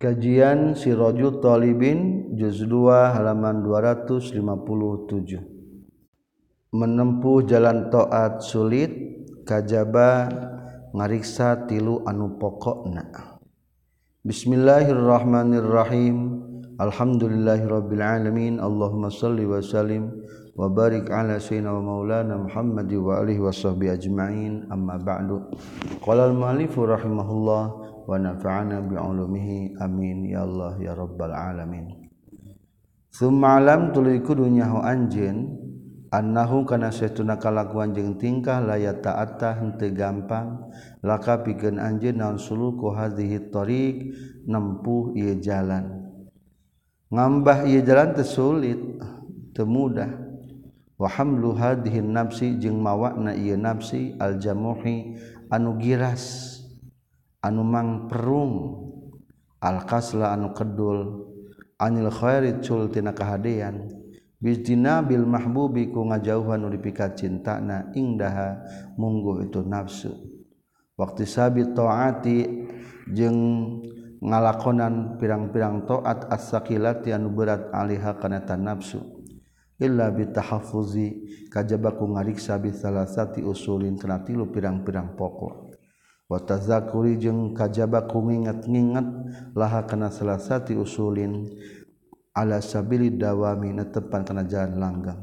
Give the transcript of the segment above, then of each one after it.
Kajian Sirojul Tolibin Juz 2 halaman 257 Menempuh jalan toat sulit Kajaba ngariksa tilu anu pokokna. Bismillahirrahmanirrahim. Alhamdulillahirrabbilalamin Allahumma salli wa sallim Wa barik ala sayyidina wa maulana Muhammadi wa alihi wa sahbihi ajma'in. Amma ba'du. Qala al-mu'alifu rahimahullah wa nafa'ana bi'ulumihi. Amin. Ya Allah ya rabbal alamin. Summa alam tuluy kudunya ho anjeun annahu kana satuna kalakuan jeung tingkah layat ta'ata henteu gampang laka pikeun anjeun naon suluku hadhihi tariq nempuh ieu jalan. Ngambah ieu jalan teu sulit teu mudah. Wa hamlu hadhihi nafsi jeung mawana ieu nafsi aljamuhi anu giras. anu mangperung. Alkasla anu kedul. Anil khairi cultina kahadean bizdina bil mahbubi ku ngajauhan ulipika cintana ingdaha munggu itu nafsu. Waktu sabit taati jeung ngalakonan pirang-pirang toat as-sakilati anu berat aliha kana nafsu. Illa bitahaffuzi kajaba ku ngariksa bisalasati usulin kana tilu pirang-pirang pokok. watazakuri jeung kajaba ku nginget-nginget laha kana salasati usulin ala sabili dawami netepan kana jalan langgang.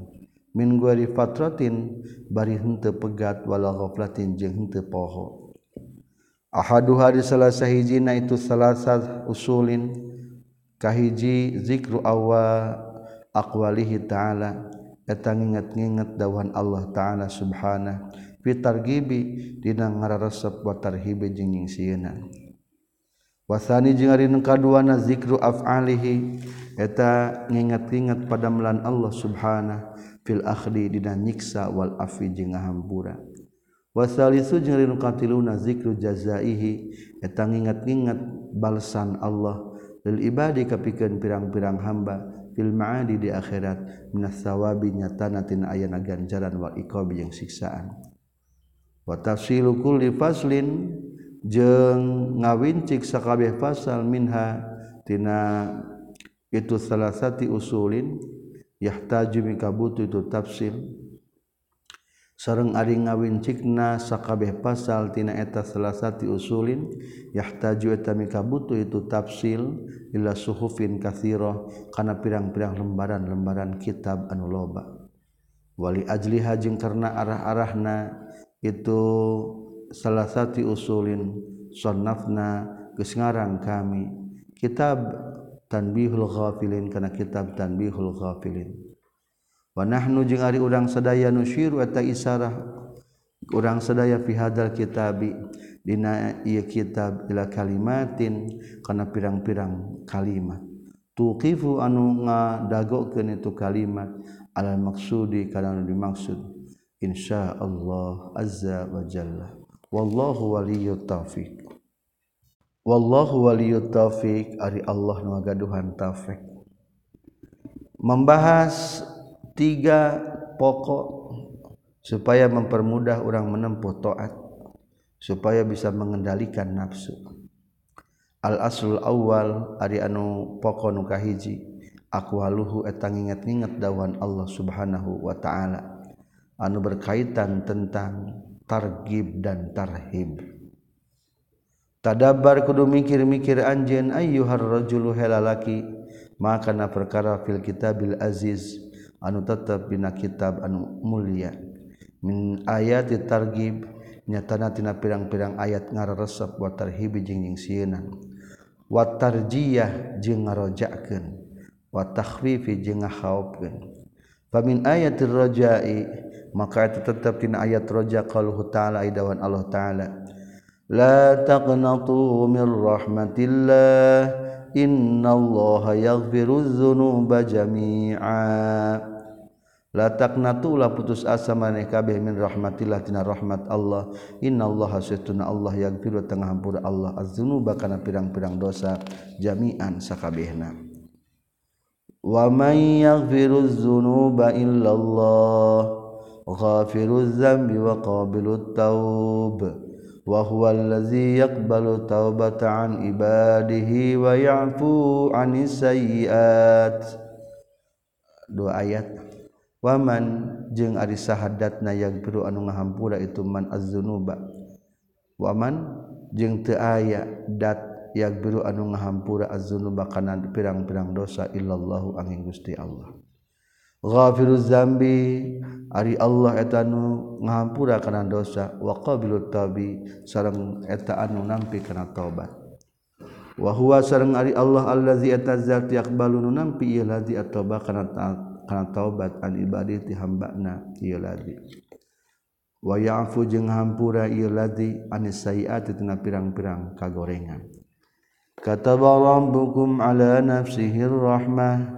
Min guari fatratin bari henteu pegat wala ghaflatin jeung henteu poho. Ahadu hari salasa hijina itu salasa usulin. Kahiji zikru awa aqwalihi ta'ala. Eta nginget-nginget dawuhan Allah ta'ala subhanahu fitar gibi dina ngararesep wa tarhibi jeung nyingsieunan wasani jeung ari nu kaduana zikru af'alihi eta nginget-inget padamelan Allah subhanahu fil akhdi dina nyiksa wal afi jeung ngahambura. Wasalisu jeung ari nu katiluna zikru jazaihi eta nginget-inget balasan Allah lil ibadi kapikeun pirang-pirang hamba fil ma'adi di akhirat minas sawabi nyatana tina ayana ganjaran wal iqabi jeung siksaan. watafsilu kulli faslin jeung ngawincik sakabeh pasal minha tina itu salah satu usulin yahtaju mika butuh itu tafsir. Sareng ari ngawincikna sakabeh pasal tina eta salah satu usulin yahtaju eta mika butuh itu tafsil ila suhufin kathirah kana pirang-pirang lembaran-lembaran kitab anu loba. Wali ajliha jeung karena arah-arahna itu salah satu usulin sonnafna kesengarang kami kitab tanbihul ghafilin karena kitab tanbihul ghafilin. Wa nahnu jeung ari urang sadaya nusyiru eta isarah urang sadaya fi hadal kitabi dina ieu kitab ila kalimatin kana pirang-pirang kalimat. Tuqifu anu ngadagokeun itu kalimat alal maksudi kana dimaksud. insya Allah azza wa jalla wallahu waliyut taufiq wallahu waliyut taufiq ari Allah nu ngagaduhan taufik membahas tiga pokok supaya mempermudah orang menempuh taat supaya bisa mengendalikan nafsu. Al aslul awal ari anu pokok nu kahiji aku haluhu etang ingat-ingat dawan Allah subhanahu wa ta'ala. anu berkaitan tentang targib dan tarhib. Tadabar kudu mikir-mikir anjen ayyuhar rajulu helalaki maka na perkara fil kitabil aziz anu tetap bina kitab anu mulia. Min ayat targib nyatana tina pirang-pirang ayat ngararesep wa tarhibi jeung nyingsieunan wa tarjiyah jeung ngarojakeun wa takhwifi jeung ngahaopkeun. Famin ayatir rajai maka itu tetap tina ayat roja qaluhu ta'ala idawan Allah ta'ala. La taqnatu min rahmatillah innallaha yaghfiru dzunuba jami'a. La taqnatu la putus asa maneh kabeh min rahmatillah tina rahmat Allah. Innallaha sesuna Allah yaghfiru tengah hampura Allah. Az-dzunuba kana pirang-pirang dosa jami'an sakabehna. Wa may yaghfiru dzunuba illallah وغافر الذنب وقابل التوب وهو الذي يقبل التوبة عن عباده ويعفو عن السيئات. Dua ayat. waman jeung ari sahadatna yagfiru anu ngahampura itu man az-zunuba. waman jeung teu aya dat yagfiru anu ngahampura az-zunuba kana pirang-pirang dosa illallahu angin Gusti Allah. ghafiruz zambi ari Allah eta nu ngahampura kana dosa. Wa qabilut tabi sareng eta anu nampi kana taubat. Wa huwa sareng ari Allah allazi eta zat yaqbalu nu nampi ieu ladzi at-tauba kana kana taubat an ibadi ti hambana ieu ladzi. Wa ya'fu jeung hampura ieu ladzi anis sayiati tina pirang-pirang kagorengan. Kataba rabbukum ala nafsihir rahmah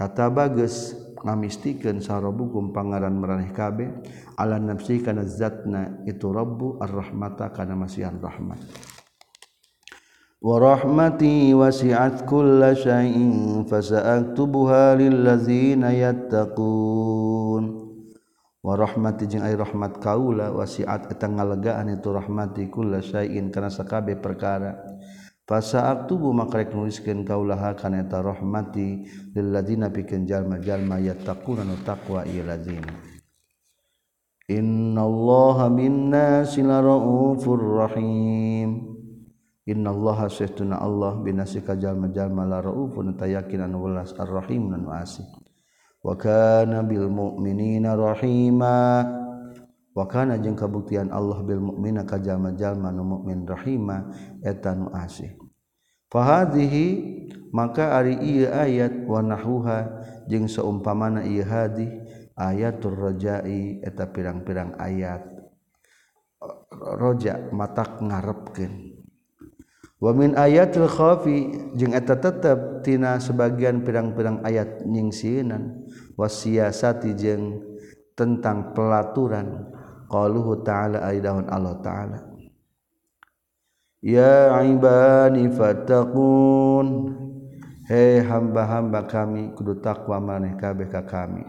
kata bagus ngamistikan sarobukum pangaran meraneh kabeh. Ala nafsi kana zatna itu rabbu ar-rahmata kana masihan rahmat. Wa rahmati wasi'at kulla syai'in fasa'aktubuha lillazina yattaqun. Wa rahmati jeung ai rahmat kaula wasi'at eta ngalegaan itu rahmati kulla syai'in kana sakabeh perkara. Fasaar tubuh makarek kaulaha kana eta rahmati lil ladina pikeun jalma-jalma yattaquna nu taqwa ieu ladzina. Innallaha minna silaraufur rahim. Innallaha sayyiduna Allah binasika jalma-jalma la raufun tayakin anu welas arrahim anu asih. Wa kana bil mu'minina rahima. wakana jeung kabuktian Allah bil mukmina kajjallma-jalma nu mukmin rahima eta nu asih. Fahadzihi maka ari ieu ayat wa nahwuha jeung saumpamana ieu hadih ayatur rajai eta pirang-pirang ayat. Roja matak ngarepkeun. Wa min ayatil khafi jeung eta tetep tina sebagian pirang-pirang ayat nyingsieunan wasiasati jeung tentang pelaturan. Qaluhu ta'ala aidahun Allah ta'ala. Ya ibani fattaqun. Hei hamba-hamba kami kudu takwa maneh kabeh ka kami.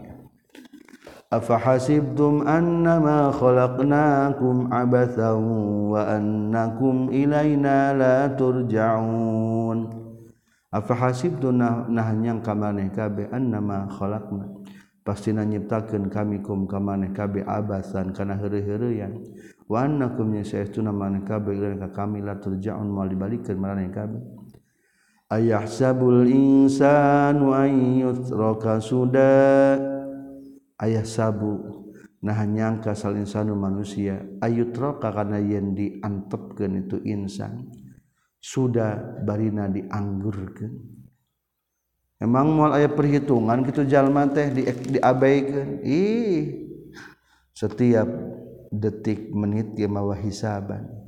Afa hasibtum annama khalaqnakum abathan wa annakum ilaina la turja'un. Afa hasibtum nah, nyangka maneh kabeh annama khalaqna pasti nyiptakan kami kum kamaneh kabe abasan kana heureuh-heureyan wa annakum yasaytuna man kabe ka kami la turja'un mal dibalikeun maraneh kabe ayahsabul insanu an yutraka suda. Ayah sabu nah nyangka sal insanu manusia ayutraka kana yen diantepkeun itu insan. Sudah barina dianggurkeun. Emang mal aya perhitungan gitu jalma teh di diabaikan? Ih setiap detik menit dia mawa hisaban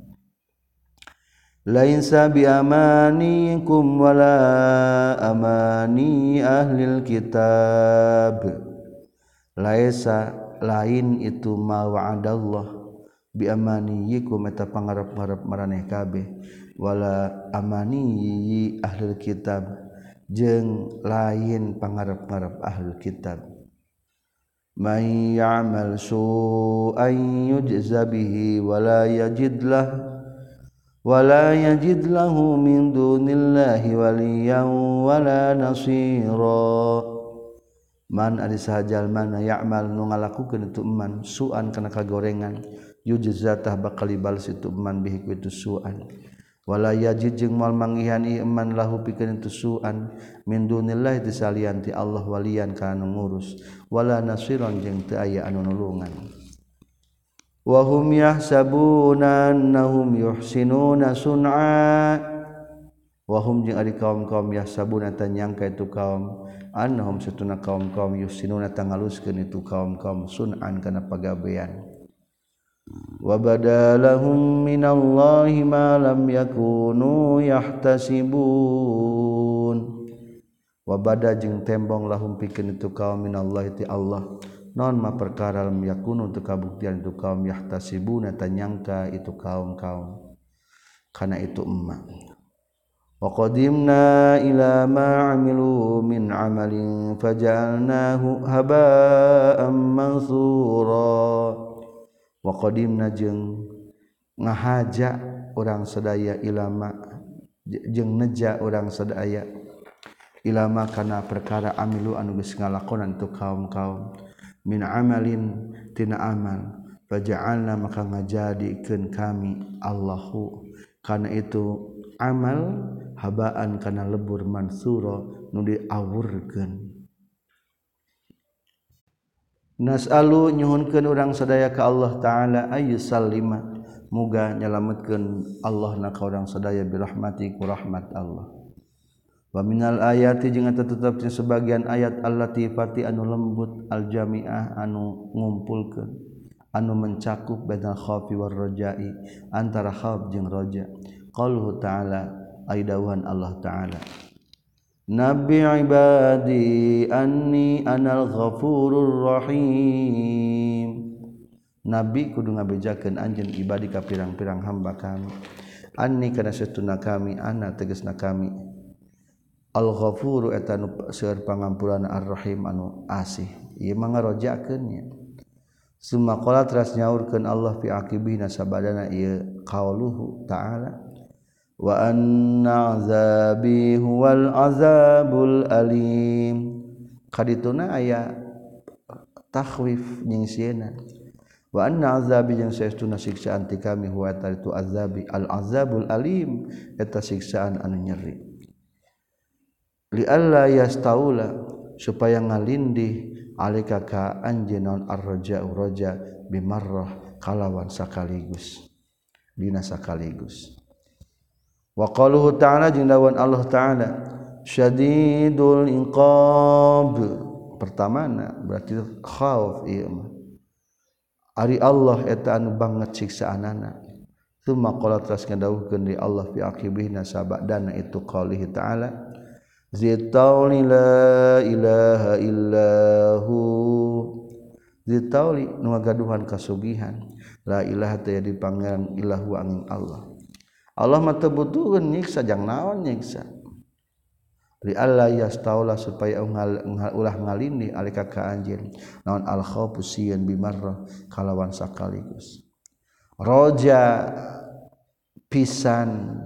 lain sabi amanikum wala amani ahlil kitab. Laisa lain itu ma wa'adallah. Bi amaniyikum eta pangarep-ngarep maraneh kabeh. Wala amani ahlil kitab jeung lain pangarep-ngarep ahlul kitab. May ya'mal su'an yujza bihi wa la yajid lah wa la yajid lahu min dunillahi waliyan wa la nasira. Man ari sahajal mana ya'mal nu ngalakukeun itu man su'an kana kagorengan yujza tah bakal ibal situ man bihi itu su'an. wala yajid jeung mal manggihan iman lahu pikeun tusuan min dunillah disalian ti Allah walian kana ngurus. Wala nasiron jeung teu aya anu nulungan. Wa hum yahsabuna annahum yuhsinuna sun'a. Wa hum jeung ari kaum-kaum yahsabuna tanyangka itu kaum annahum satuna kaum-kaum yuhsinuna tangaluskeun itu kaum-kaum sun'an kana pagabean. Lahum minallahi ma lam yakunu yahtasibun wabada jeung tembong lahum pikeun itu kaum minallahi ti Allah. Non ma perkara lam yakunu untuk kabuktian itu kaum yahtasibun eta nyangka itu kaum-kaum. Kana itu emma wa qadimna ila ma amilu min amalin faja'alnahu haba'an mansura waqadimna jeung ngahaja orang sedaya ilama jeung neja orang sedaya ilama kana perkara amilu anu geus ngalakonan tu kaum-kaum. Min amalin tina amal. Faja'alna maka ngajadikeun kami Allahu. Kana itu amal habaan kana lebur mansura nu diawurkeun. nasalu nyuhunkeun urang sadaya ka Allah taala ayu salima muga nyalametkeun Allah na ka urang sadaya bi rahmati ku rahmat Allah. Wa minal ayati jeung eta tetepna sebagian ayat allatifati anu lembut aljamiah anu ngumpulkeun anu mencakup bainal khaufi war rajai antara khauf jeung raja. Qaluhu ta'ala aidawhan Allah ta'ala. Nabi ibadi anni anal ghafurur rahim. Nabi kudu ngabejakeun anjeun ibadi ka pirang-pirang hamba kami. Anni kana satuna kami ana tegasna kami. Al ghafuru eta nu seueur pangampuran ar rahim anu asih. Ieu mah ngarojakeun nya summa qala teras nyaurkeun Allah fi aqibina sabadana ieu qauluhu ta'ala. Wanazabi Wal azabul Alim kadituna aya takhwif ayaahwif wa anna azabi jenesteuna siksaan ti kami. Itu azabi al-azabul Alim. Eta siksaan anu nyeri. Li alla yastaula supaya ngalindih alika ka anjeun naon arroja uroja bimarrah kalawan sakaligus. Dina sakaligus. waqaluhu ta'ala jeung lawan Allah ta'ala syadidul inqab pertamana berarti khauf ieu mah. Ari Allah eta anu banget siksaanana thumma qala teras ngadawuhkeun di Allah fi aqibihna sabadana itu qaulihi ta'ala zitauli la ilaha illahu zitauli nu gaduhan kasugihan. La ilaha teh di pangeran ilahu angin Allah. Allah mata butuhun nyiksa jang naon nyiksa? Li alla yastaula supaya ungal, ulah ngalindi alika ka anjeun. Naon al khaufu sieun bimarrah kalawan sakaligus. Roja pisan.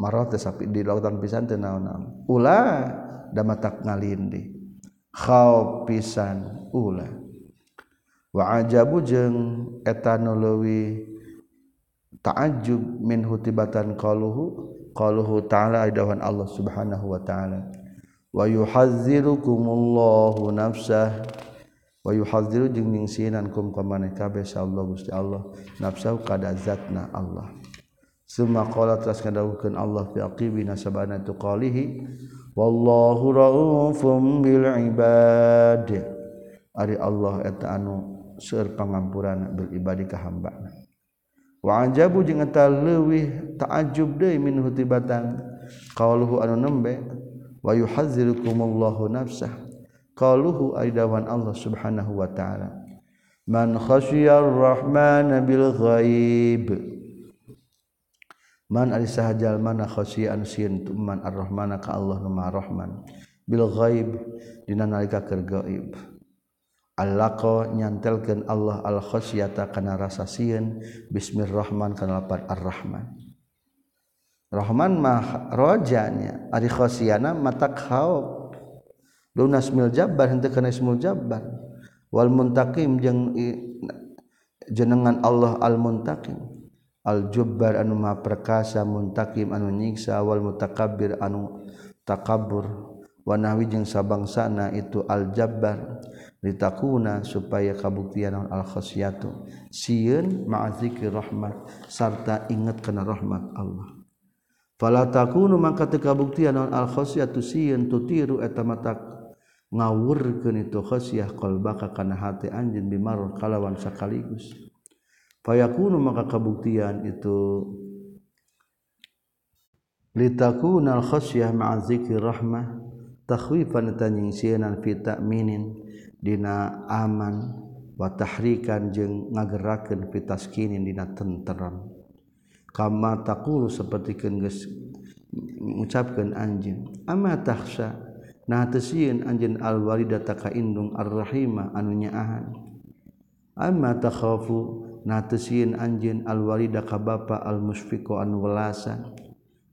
Marah teh sapi di lautan pisan teh naon-naon? Ulah da matak ngalindi khauf pisan ulah wa ajabu jeung eta nu leuwih ta'ajjub min hutibatan qaluhu qaluhu ta'ala idawan Allah subhanahu wa ta'ala. Wa yuhadzirukumullahu nafsah wa yuhadziru jeung ningsinan kum ka maneh kabeh Allah Gusti Allah nafsau kada zatna Allah. Summa qala teras kadawukeun Allah fi aqibina sabana tu qalihi wallahu raufum bil ibad. Ari Allah eta anu seueur pangampurana bil ibadi ka hambana. wajabu jeung eta leuwih ta'ajjub deui min hutibatan qauluhu anu nembe wa yuhadzirukumullahu nafsah. Qauluhu aidawan Allah subhanahu wa ta'ala. Man khasyiyar rahmana bil ghaib man ari sahajal mana khasyian sin man ar-rahmana ka Allah nu rahman. Bil ghaib dina nalika keur gaib. Allahko nyantelkan Allah al-khosyata kana rasa sieun bismirrahman kana lapan ar-rahman. Rahman mah rojanya ari khosyana mata khawf lunas mil jabbar henteu kana ismul jabbar. Wal muntaqim jeung jenengan Allah al muntaqim al jubbar anu maha perkasa muntaqim anu nyiksa wal mutakabbir anu takabbur. Wa nahwi jeung sabangsana itu al jabbar ditakuna supaya kabuktian al khasyatu sieun ma'zikrahmat sarta ingat kana rahmat Allah. Fala takunu maka kabuktian naon al khasyatu sieun tutiru eta mata ngawurkeun itu khasyah qalbaka kana hati anjeun bimar kalawan sakaligus fayakunu maka kabuktian itu litakuna al khasyah ma'a zikri rahmah takhwifan tanyingsianan fi ta'minin dina aman. Wa tahrikan jeung ngagerakeun pitaskinin dina tenteram. Kama taqulu sapertikeun geus ngucapkeun anjeun ama tahsha? Na tasiyun anjeun al walidata ka indung ar anu nyaahan ama takhafu? Na tasiyun anjeun alwalida ka bapa almusfiqu anu welasa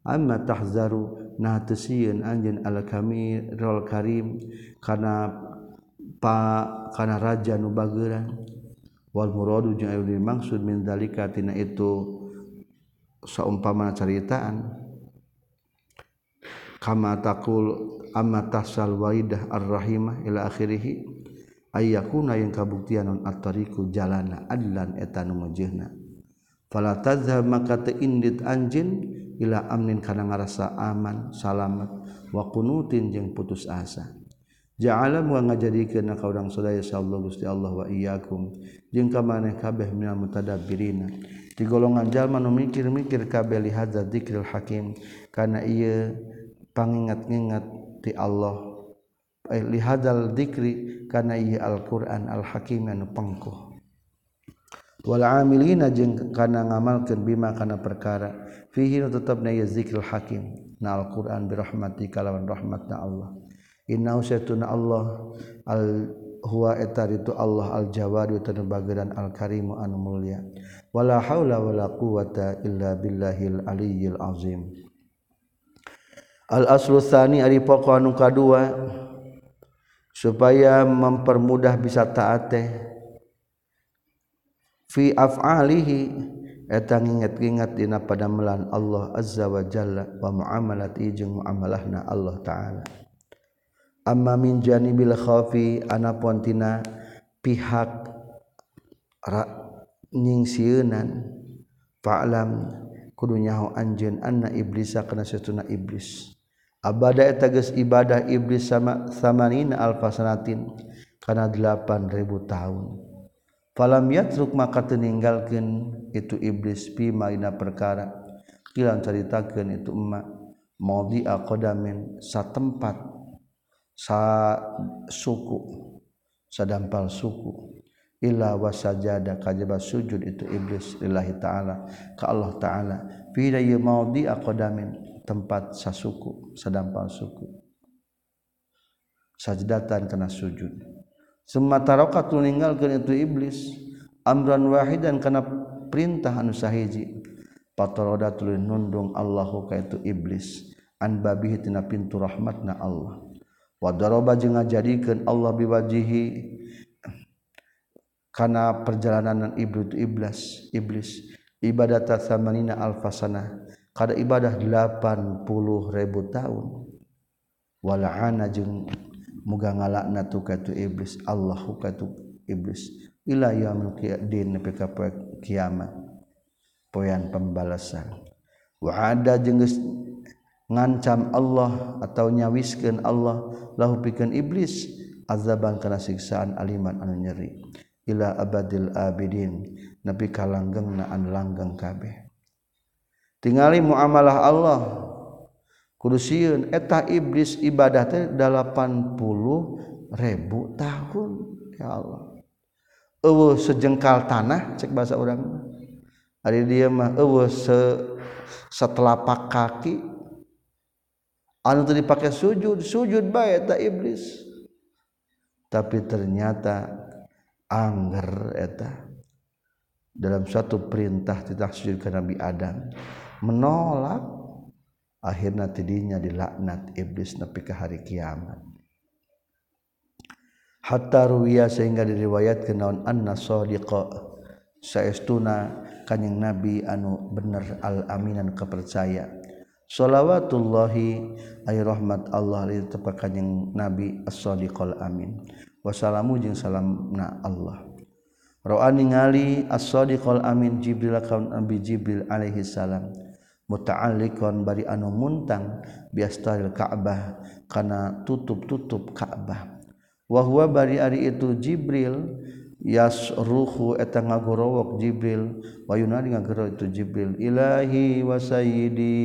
ama tahzaru? Na tasiyun anjeun al kamirul karim kana pak kana raja nu bageuran wal muradu jeung ayu dimaksud min dalika tina itu saumpama caritaan. Kama taqul amma tasal waidah ar-rahimah ila akhirih ayyakuna yang kabuktian non at-tariqu jalana adlan eta nu mujehna fala tazhab maka teu indit anjin ila amnin kana ngarasa aman salamat wa qunutin jeung putus asa. Ja'ala wa ngajadikeun ka urang sadaya sallallahu Gusti Allah wa iyyakum. Jeung ka maneh kabeh minal mutadabbirina. Di golongan jalma nu mikir-mikir kabeh li hadza dzikril hakim. Kana ieu pangingat-ingat di Allah. Eh, li hadzal dzikri kana ieu Al-Qur'an al-hakim anu pengkuh wal amilina jeung kana ngamalkeun bima kana perkara. Fihi tetepna ieu zikrul hakim. Na Al-Qur'an bi rahmatika lawan rahmatna Allah inna usatuna Allah al huwa etar itu Allah al jawad tanu bageran al karimu anu mulia. Wala haula wala quwata illa billahil aliyyil azim. Al aslusani ari pokok anu kadua supaya mempermudah bisa taate fi af'alihi eta nginget-inget dina padamelan Allah azza wa jalla wa muamalati jeung muamalahna Allah taala amma min janibil khafi anapun tina pihak ra nyingsieunan fa'lam kudu nyaho anjeun anna iblisa kana satuna iblis. Abada eta geus ibadah iblis sama samanina alfasanatin kana 8000 tahun. Falam yatruk maka teninggalkeun itu iblis pi maina perkara. Kilan caritakeun itu emak. Maudi aqdamin satempat sa suku sadampal suku illa wasajada kajaba sujud itu iblis lillahi ta'ala ka Allah ta'ala. Fi maudi aqdamin tempat sasuku sadampal suku. Sajdatan kena sujud. Summa taraka ninggalkeun itu iblis. Amran wahidan kana perintah anu sahiji. Patoroda tuluy nundung Allahu ka itu iblis. An babihi tina pintu rahmatna Allah wadoroba jeung ngajadikeun Allah biwajihi kana perjalanan ibnu iblis iblis ibadat samanina alfasana. Kada ibadah 80 ribu tahun. Wala'ana jeung muga ngalakna tu ka tu iblis Allah ka tu iblis. Ila yaumil din nepi ka kiamat. Poean pembalasan. Wa ada jeung ngancam Allah atau nyawiskan Allah lahu pikeun iblis azaban kana siksaan aliman anu nyeri. Ila abadil abidin nepi ka langgengna anu langgeng kabeh. Tingali muamalah Allah kudu sieun eta iblis ibadah teh 80 ribu tahun ya Allah. Eueuh sejengkal tanah cek bahasa urang ari dia mah eueuh se setelapak kaki dipakai sujud sujud bay iblis. Tapi ternyata Anggereta dalam satu perintah tidak sujud ke Nabi Adam menolak akhirnya tidinya dilaknat iblis tapi ke hari kiamat. Hattaruya sehingga diriwayat ke naon anna sadiqa. Saestuna kanyang nabi anu bener al-aminan kepercaya Shalawatullahi ay rahmat Allah tepakan yang Nabi as-sadiqal amin. Wassalamu jeung salamna Allah. Roa ningali as-sadiqal amin Jibril kaun Nabi Jibril alaihi salam. Muta'alliqan bari anu muntang biastaril Ka'bah kana tutup-tutup Ka'bah. Wa huwa bari ari itu Jibril yas ruhu eta ngagorowok Jibril. Wayuna ngagero itu Jibril. Ilahi wa sayyidi.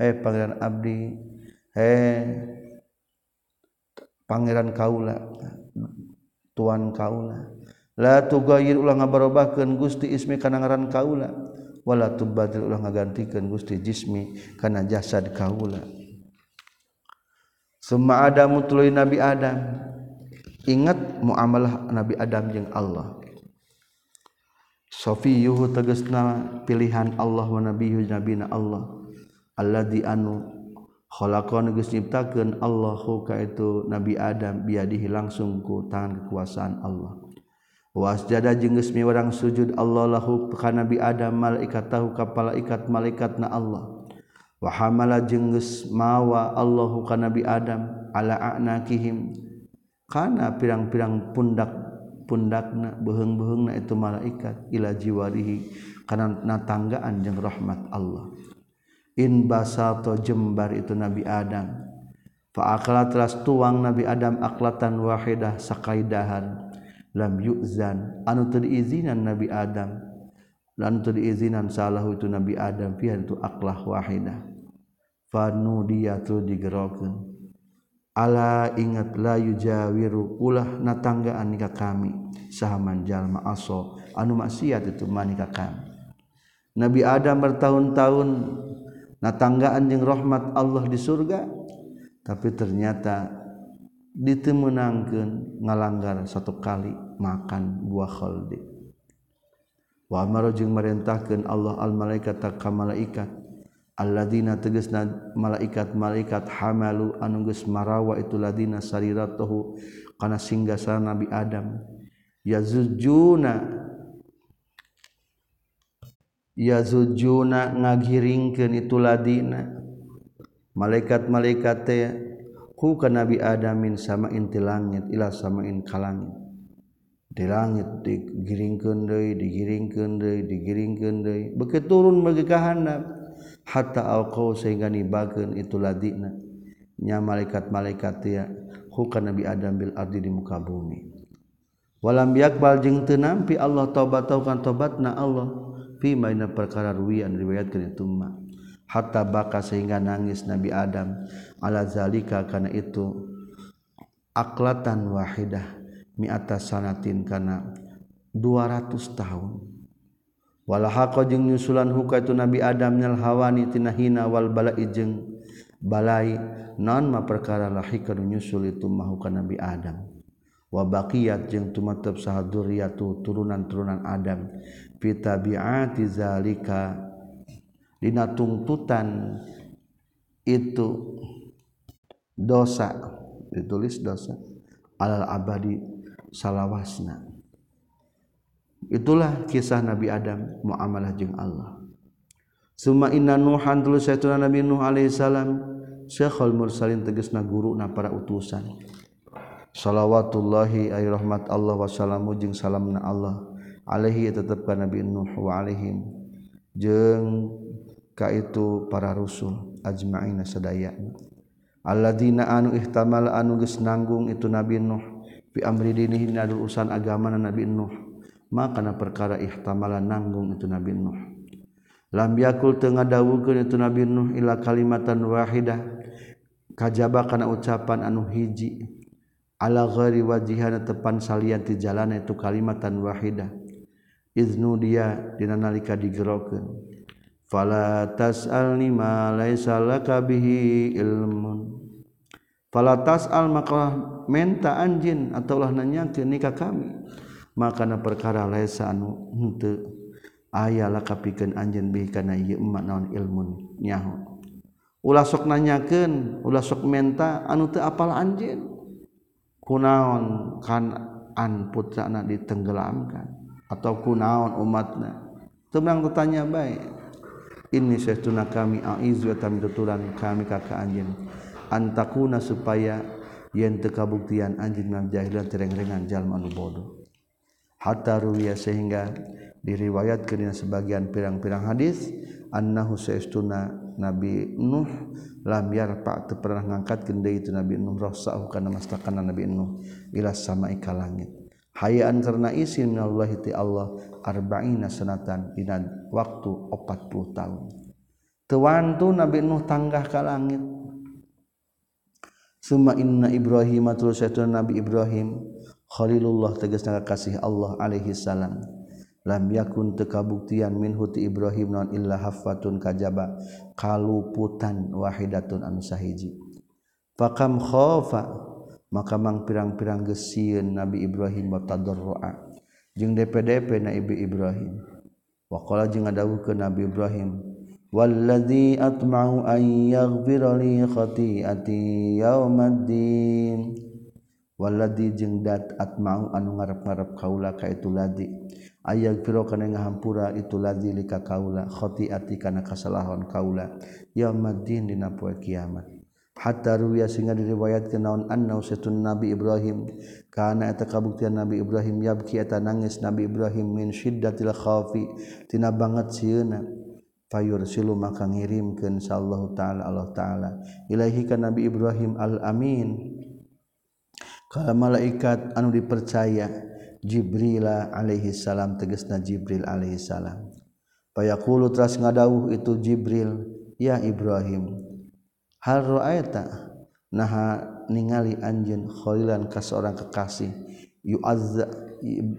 Eh pangeran abdi. Eh pangeran kaula. Tuan kaula. La tugayir ulah ngabarobahkeun Gusti ismi kana ngaran kaula. Wala tubadil ulah ngagantikeun Gusti jismi kana jasad kaula. Summa Adamu tuluy Nabi Adam. ingat muamalah Nabi Adam jeung Allah. Sofi yuhu tegesna pilihan Allah wa nabi nabina Allah. Alladzi anu khalaqan geus nyiptakeun Allahu ka itu Nabi Adam biadihi langsung ku tangan kekuasaan Allah. Wasjada jeung geus sujud Allah lahu ka Nabi Adam malaikat tahu ka malaikat malaikatna Allah. Wa hamala jeung geus mawa Allahu ka Nabi Adam ala anakihim. karena pirang-pirang pundak pundakna beheng-beheng na itu malaikat ila jiwarihi karena natanggaan jeung rahmat Allah. In basato jembar itu Nabi Adam. Fa akala teras tuang Nabi Adam aklatan wahidah sakaidahan. Lam yu'zan. Anu teu diizinan Nabi Adam? Lan teu diizinan salahu itu Nabi Adam? Fiha itu aklah wahidah. Fa nudiya tu digerokeun. Allah ingat layu Jawiru ulah natanggaan nikah kami. Saman jalma aso anu maksiat itu manikah kami. Nabi Adam bertahun-tahun natanggaan yang rahmat Allah di surga tapi ternyata ditemenangkan ngalanggar satu kali makan buah khaldi. Wa amara jeung marintahkeun Allah al malaikat ka malaikat. Alladina teges na malaikat-malaikat hamalu anunggus marawa itu ladina sariratahu kana singgasa Nabi Adam. Yazujuna yazujuna ngagiringkeun itu ladina. Malaikat-malaikat teh ku ka Nabi Adamin sama inti langit ila sama in kalangit di langit digiringkeun deui digiringkeun deui digiringkeun deui. Beuki turun bagi kahandap hatta alqau sehingga nibakeun itu ladina. Nya malaikat-malaikat ya huka Nabi Adam bil ardi di muka bumi. Walam yakbal jeung teu nampi Allah taubat-taukan taubatna Allah. Fi maina perkara ruwian riwayatkeun itu ma hatta baka sehingga nangis Nabi Adam. Ala zalika kana itu aklatan wahidah mi'ata sanatin kana 200 tahun. Jeng nyusulan huka itu nabi Adam nyal hawanitina hina wal bala ijeng balai. Non ma perkara lahi nyusul itu mahukan nabi Adam. Wabakiyat jeng tumatep sahaduriyatu turunan-turunan Adam. Fitabiati zalika dina tungtutan itu dosa. Ditulis dosa. Alal abadi salawasna itulah kisah Nabi Adam muamalah jeung Allah. Summa inna nuhan dulu saytuna Nabi Nuh alaihi salam syekhul mursalin tegasna guru na para utusan. Salawatullahi ay rahmat Allah wasallamu jeung salamna Allah alaihi tetep ka Nabi Nuh wa alaihim jeung ka itu para rusul ajma'ina sadayana alladzina anu ihtamal anu geus nanggung itu Nabi Nuh bi amri dinihi nadul urusan agama Nabi Nuh. Maka perkara ihtamala nanggung itu Nabi Nuh. Lambiakul tengah dawukeun itu Nabi Nuh ila kalimatan wahidah. Kajaba kana ucapan anu hiji. Ala ghairi wajihana tepan salian ti jalan itu kalimatan wahidah. Iznu dia dina nalika digerokeun. Fala tas'alni ma laisa laka bihi ilmun. Fala tas'al maka menta anjin atau lah nanyakeun nikah kami makana perkara lesa anu henteu aya lakapikeun anjeun bihi kana ieu emak naon ilmun nyaho. Ulah sok nanyakeun ulah sok menta anu teu apal anjeun? Kunaon kan an putrana ditenggelamkan? Atau kunaon umatna? Temang tetanya baik ini sesuna kami aiz wa kami tutulan kami kakak anjeun. Antakuna supaya yen teu kabuktian anjeun nan jahilan tereng-rengan jalma anu bodoh. hatta ruwiya sehingga diriwayatkan dengan sebagian pirang-pirang hadis annahu saestuna Nabi Nuh lam yarfa teu pernah ngangkatkeun deui itu Nabi Nuh rasahu kana mastakana Nabi Nuh ila sama'i ka langit. Hayaan karena izin minallahi ti Allah arba'ina sanatan dina waktu 40 tahun. Tewantu Nabi Nuh tanggah ka langit. Suma inna Ibrahim atul Nabi Ibrahim Khalilullah tegesna kasih Allah alaihi salam. Lam yakun tekabuktian min huti Ibrahim non illa hafatun kajaba kaluputan wahidatun anu sahiji. Fakam khofa maka mang pirang-pirang gesieun Nabi Ibrahim wa tadarrua. Jeung DPDP na Ibi Ibrahim. Waqala jeung ngadawuhkeun Nabi Ibrahim والذي أطمع an yaghfira li خطيئتي يوم الدين walladzi jeung dat atma'u anu ngarep-ngarep kaula ka itu ladi. Ayag firo kana ngahampura itu ladi lika kaula. Khati'ati kana kasalahan kaula. Yaumaddin dina poe kiamat. Hatta ruwiya sehingga diriwayatkeun naon anna usatun Nabi Ibrahim. Kana eta kabuktian Nabi Ibrahim yabki eta nangis Nabi Ibrahim min syiddatil khaufi tina banget sieuna. Fayursilu maka ngirimkeun sallallahu taala Allah taala. Ilaihi ka Nabi Ibrahim al amin kalau malaikat anu dipercaya Jibrila Alaihissalam tegesna Jibril Alaihi Salam. Payakulu tras ngadauh itu Jibril ya Ibrahim hal roaita naha ningali anjen kholilan ka seorang kekasih. Yuazza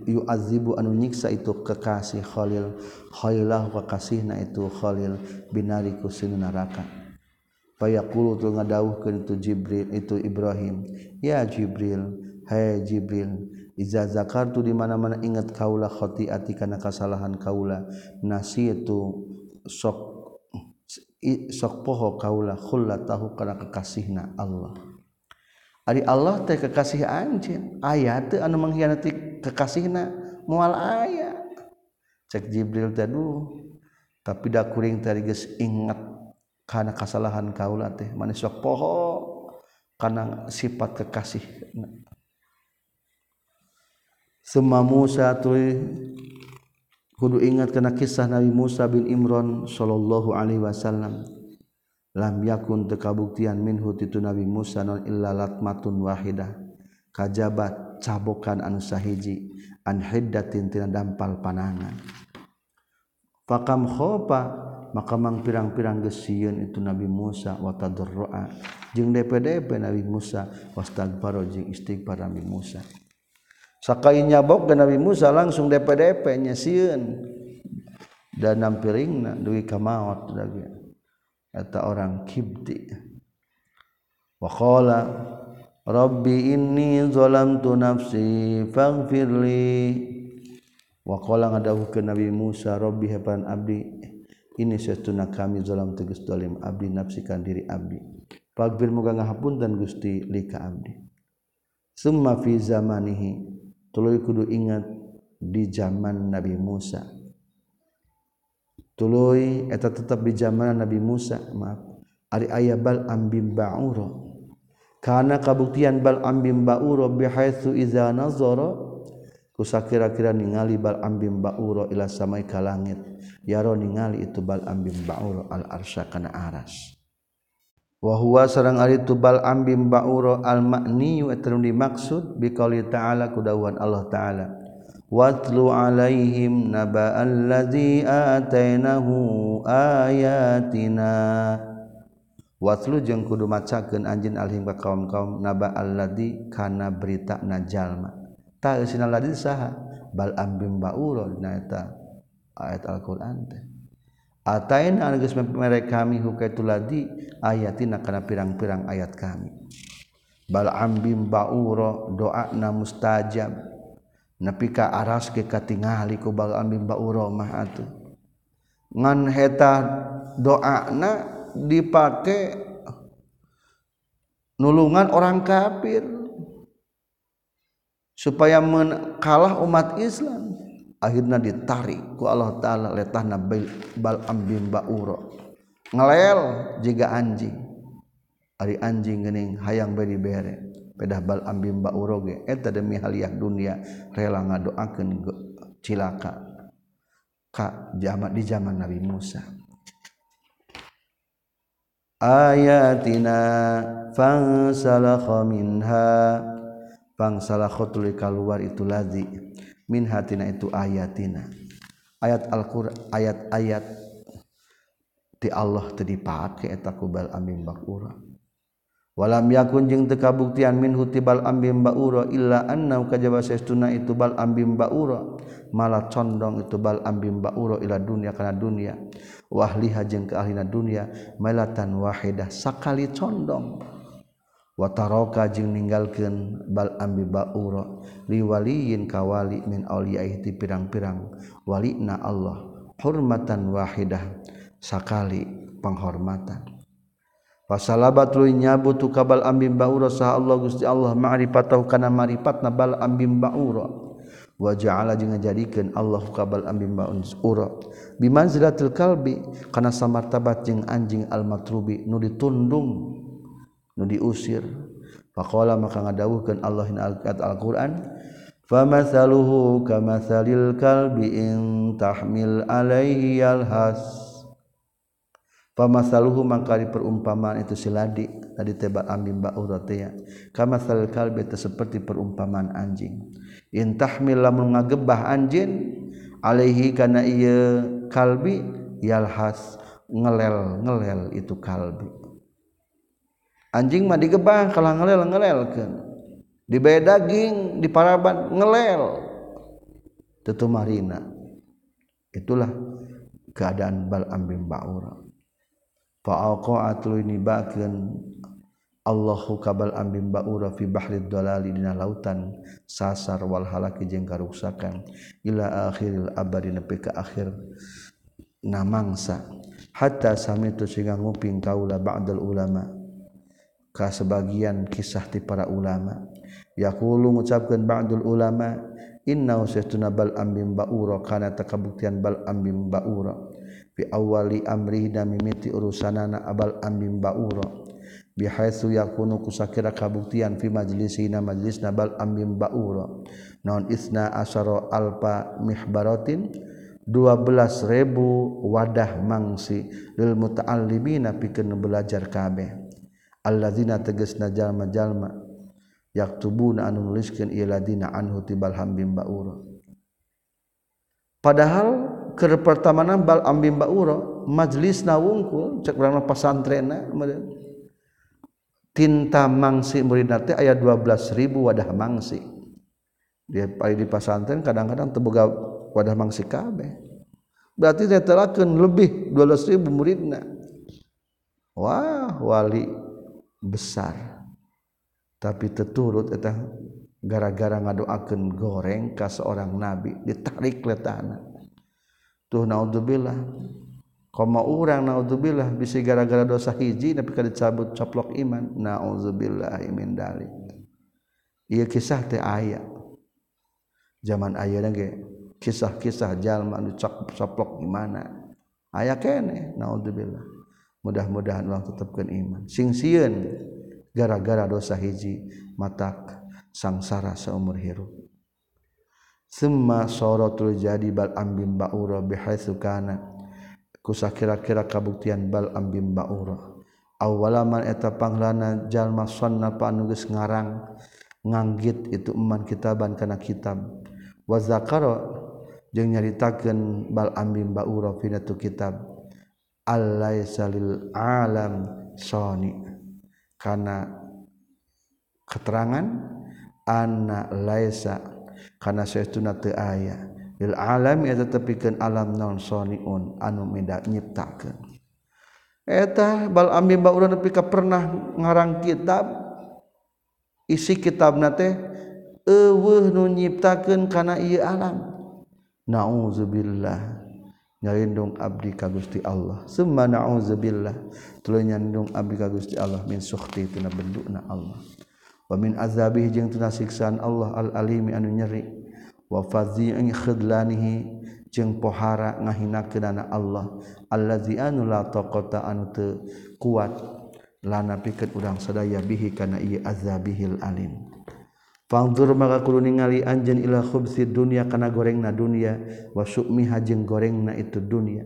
yuazibu anu nyiksa itu kekasih Khalil khailah kekasihna itu Khalil binari ku neraka. payaqulu tu ngadawuhkeun itu Jibril itu Ibrahim. Ya Jibril hai Jibril iza zakartu di mana-mana ingat kaula khati'ati kana kasalahan kaula nasitu sok sok poho kaula khullatahu kana kekasihna Allah. Ari Allah teh kekasih anjing aya teu anu mengkhianati kekasihna moal aya. Cek Jibril teh dulu tapi da kuring tadi geus ingat karena kesalahan kaula teh. Manis sok poho. Karena sifat kekasih. Semua Musa tuh kudu ingat kena kisah Nabi Musa bin Imran sallallahu alaihi wasallam. Lam yakun tekabuktian minhu titu Nabi Musa non illa latmatun wahidah. Kajabat cabokan anu sahiji an hiddatin tina dampal panangan. Fakam khofa maka mang pirang-pirang gesiun itu Nabi Musa watadroa jeng DPDP Nabi Musa wastagfaro jing istighfar Nabi Musa. Sakainya bok dan Nabi Musa langsung DPDP nya sieun. Dan nampiringna duwi kamaot lagi. Eta orang kibti wa qala rabbi inni zalamtu nafsi faghfirli. Wa qala ngadawuhkeun Nabi Musa rabbi hapan abdi ini seuna kami dalam teges dolim Abdi nafsikan diri Abdi. Fabir muga ngahapun dan Gusti lika Abdi. Summa fi zamanihi tuluy kudu ingat di zaman Nabi Musa. Tuluy eta tetap di zaman Nabi Musa maaf. Ari aya bal ambim ba'uro. Kana kabuktian bal ambim ba'uro bihaitsu iza nazara kusa kira-kira ningali bal ambim bauro ila samai ka langit. Yaro ningali itu bal ambim bauro al arsya kana aras. Wa huwa sareng ari itu bal ambim bauro al ma'ni wa tanu dimaksud bi qouli ta'ala kudawan Allah ta'ala. Watlu alaihim naba allazi atainahu ayatina. Watlu jeung kudu macakeun anjeun alhim ka kaum-kaum naba allazi kana berita najalma ladin saha. Bal ambim ba'ulon na eta ayat Al-Qur'an teh. Ataina geus mere kami hukaitu ladi ayatina kana pirang-pirang ayat kami. Bal ambim bauro doana mustajab. Nepi ka aras ke katingali ku bal ambim bauro mah atuh. Ngan heta doana dipake nulungan orang kafir. supaya kalah umat Islam. Akhirnya ditarik ku Allah taala letahna bal ambim bauro ngelel jika anjing. Ari anjing gening hayang beri bere. Pedah bal ambim bauro ge. Eta demi haliah dunia rela ngadoakeun cilaka. Ka jamaah di zaman Nabi Musa. Ayatina fansalakha minha. bangsalah khotuli keluar itu ladzi min hatina itu ayatina. Ayat Alquran ayat-ayat di Allah teu dipake eta ku bakura walam yakun jeung teu kabuktian min hutibal ambim baura illa anna kajaba sesuna itu bal ambim baura malah condong itu bal ambim baura ila dunia kana dunia. Wahliha jeung ka dunia. Dunya malatan wahidah sakali condong. wataroka jeung ninggalkeun bal ambi baura liwaliin kawali min auliyaihi pirang-pirang. Walina Allah hormatan wahidah sakali penghormatan. Pasalabat lu nyabu tu kabal ambim baura sah Allah Gusti Allah ma'rifatahu kana ma'rifatna bal ambim baura wa ja'ala jeung ngajadikeun Allah kabal ambim baura bimanzilatil kalbi kana samartabat jeung anjing al matrubi nu ditundung. Nu diusir. Faqala maka ngadawuhkeun Allah in al-Qur'an famathaluhu kamathalil kalbi in tahmil alaihi yalhas. Famasaluhu maka di perumpamaan itu siladi tadi tebak ambim ba'urat ya. Kamathalil kalbi itu seperti perumpamaan anjing. In tahmil lamun ngagebah anjing alaihi kana ieu kalbi yalhas. Ngelel ngelel itu kalbi anjing mah digebah kalau ngelel ngelelkeun dibayar daging di paraban ngelel tentu marina itulah keadaan bal ambim ba'ura fa'aqa'atu ini bakeun Allahu kabal ambim ba'ura fi bahri dalali dina lautan sasar wal halaki jeung karuksakan. Ila akhiril abadi nepi ka akhir namangsa. Hatta samitu sehingga nguping kaula ba'dal ulama ka sebagian kisah ti para ulama. Yaqulu mengucapkan ba'dul ulama inna usaytuna bal ambim ba'ura. Kana takabuktian bal ambim ba'ura. Fi awali amri da mimiti urusanana abal ambim ba'ura. Bihaitsu yakunu kusakira kabuktian fi majlisina majlisna bal ambim ba'ura. Naon isna asyara alfa mihbaratin? 12.000 wadah mangsi lil muta'allimina pikeun belajar kabeh. alladzina teges jalma-jalma yaktubuna anu nuliskeun ieu ladina anhu tibal hambim baura padahal keur pertamana bal ambim baura majlisna wungkul cek urang pasantrena tinta mangsi muridna teh aya 12.000 wadah mangsi. Dia di pasantren kadang-kadang teboga wadah mangsi kabeh. Berarti saya telakeun lebih 12.000 muridna wah wali. besar. Tapi teturut eta gara-gara ngadoakeun goreng ka seorang nabi ditarik letana tuh naudzubillah. Koma urang naudzubillah. Bisa gara-gara dosa hiji tapi kada dicabut coplok iman. Naudzubillah min dalik. Ieu kisah teh aya. Zaman ayeuna ge kisah-kisah jalma anu coplok gimana? Aya kene naudzubillah. Mudah-mudahan ulang tetapkeun iman. Sing sieun gara-gara dosa hiji matak sangsara seumur hirup. Semma sorotul jadi bal ambim ba'ura bihaitsu kana. Kusa kira-kira kabuktian bal ambim ba'ura. Awalaman eta panglana jalma sonna pa anu geus ngarang nganggit itu eman kitaban kana kitab. Wa zakara jeung nyaritakeun bal ambim ba'ura fina tu kitab allaisa lil alam sani karena keterangan anak Laisa karena teu aya. Lil alam eta tepikeun alam non soniun anu meda nyiptakeun. Eta bal ambi ba urang nepi ka pernah ngarang kitab isi kitabna teh eueuh nu nyiptakeun kana ieu alam. Nauzubillah. nyalindung abdi ka Gusti Allah. Summa na'udzubillah tuluy nyandung abdi ka Gusti Allah. Min sukhti tina bendukna Allah. Wa min azabih jeung tina siksaan Allah al alimi anu nyeri. Wa fazi'in khidlanihi jeung pohara ngahinakeunana Allah. Allazi anu la taqata anu teu kuat. Lana pikeun urang sadaya bihi kana ieu azabihil alim. Fangdur maka kudu ningali anjeun ila khubsi dunya kana gorengna dunya wa su'miha jeung gorengna itu dunya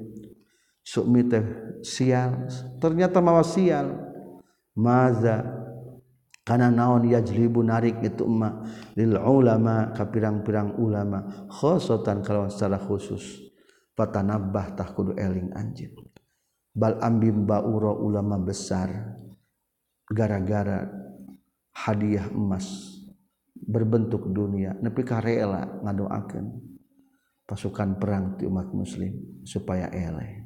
su'mi teh sial ternyata mawa sial. Maza karena naon yajlibu narik itu emak? Lil ulama ka pirang-pirang ulama khosotan kalau secara khusus. Patanabah tah kudu eling anjeun. Bal ambim bauro ulama besar gara-gara hadiah emas berbentuk dunia nepi ka rela ngadoakeun pasukan perang ti umat muslim supaya eleh.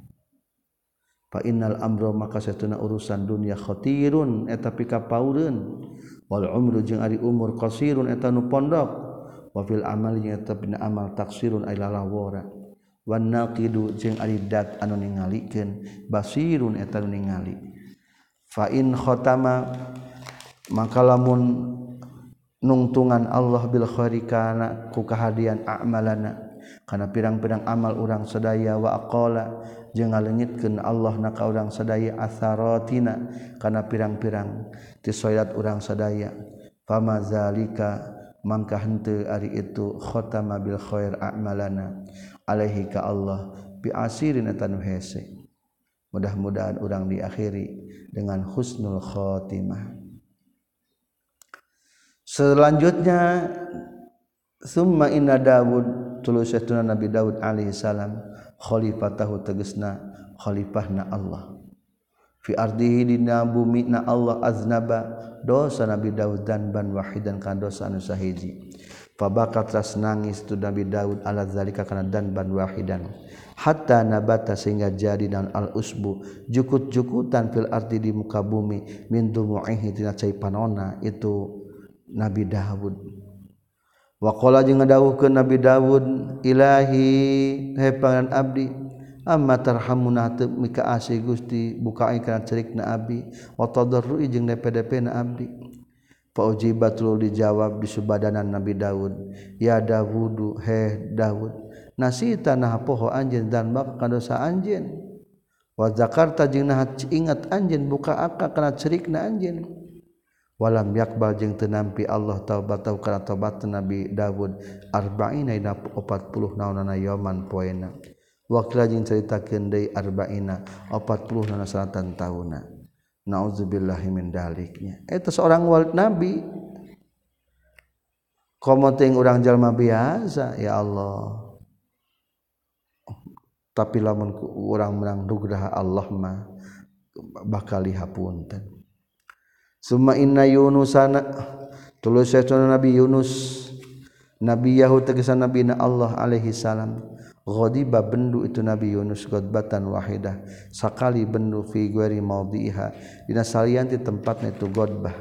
Fa innal amra maka satuna urusan dunia khatirun eta pika paureun wal umru jeung ari umur qasirun eta nu pondok. Wa fil amali eta bina amal taksirun ay lalawara. Wan naqidu jeung ari dat anu ningalikeun basirun eta nu ningali. Fa in khatama maka lamun nungtungan Allah Bilkhoririkana ku kehadian amalana. Karena pirang-pedang amal urang sedaya wakola je ngalenyitkan Allah naka urang sedaya asarotina karena pirang-pirang tisoyat urang sedaya pamazalika mangkah hente ari itu khotama bil khair amalana. Alaihi ka Allah bi asirin tanu hese mudah-mudahan urang diakhiri dengan husnul khotimah. selanjutnya summa inna Dawud tulus setuna Nabi Daud alaihi salam khalifatahu tegesna khalifahna Allah. Fi ardihi dina bumi na Allah aznaba dosa Nabi Daud dan ban wahidan kana dosa anu sahiji fabakat ras nangis tu Nabi Daud ala zalika kana dan ban wahidan. Hatta nabata sehingga jadi dan al usbu jukut-jukutan fil ardi di muka bumi min dumu'ihi tina cai panona itu Nabi Dawud. Wakola jeung ngadawuh ke Nabi Dawud Ilahi he pangan abdi amma tarhamu natib mika asih gusti buka ikran cerik na abdi watadharru jeung DPDP na abdi faujibatul dijawab di subadanan Nabi Dawud ya Dawudu he Dawud nasita nah poho anjeun dan bak kadosa anjeun. Wa zakarta jeung nah ingat anjeun buka akak kana cerikna anjeun. Walam yakbal jeung teu nampi Allah taubat tau kana taubat Nabi Dawud arba'ina ina 40 naonana yaman poena. Wakila jeung caritakeun deui arba'ina 40 naona salatan tauna. Nauzubillahi min daliknya. Eta seorang walid nabi. Komo teuing urang jalma biasa ya Allah. Tapi lamun urang menang dugraha Allah mah bakal dihapunten Suma inna Yunus sana tulus Nabi Yunus. Nabi Yahud tegesan Nabi na Allah alaihi salam. Ghadiba bendu itu Nabi Yunus ghadbatan wahidah. Sakali bendu fi ghairi maudhiha dina salianti tempatna itu ghadbah.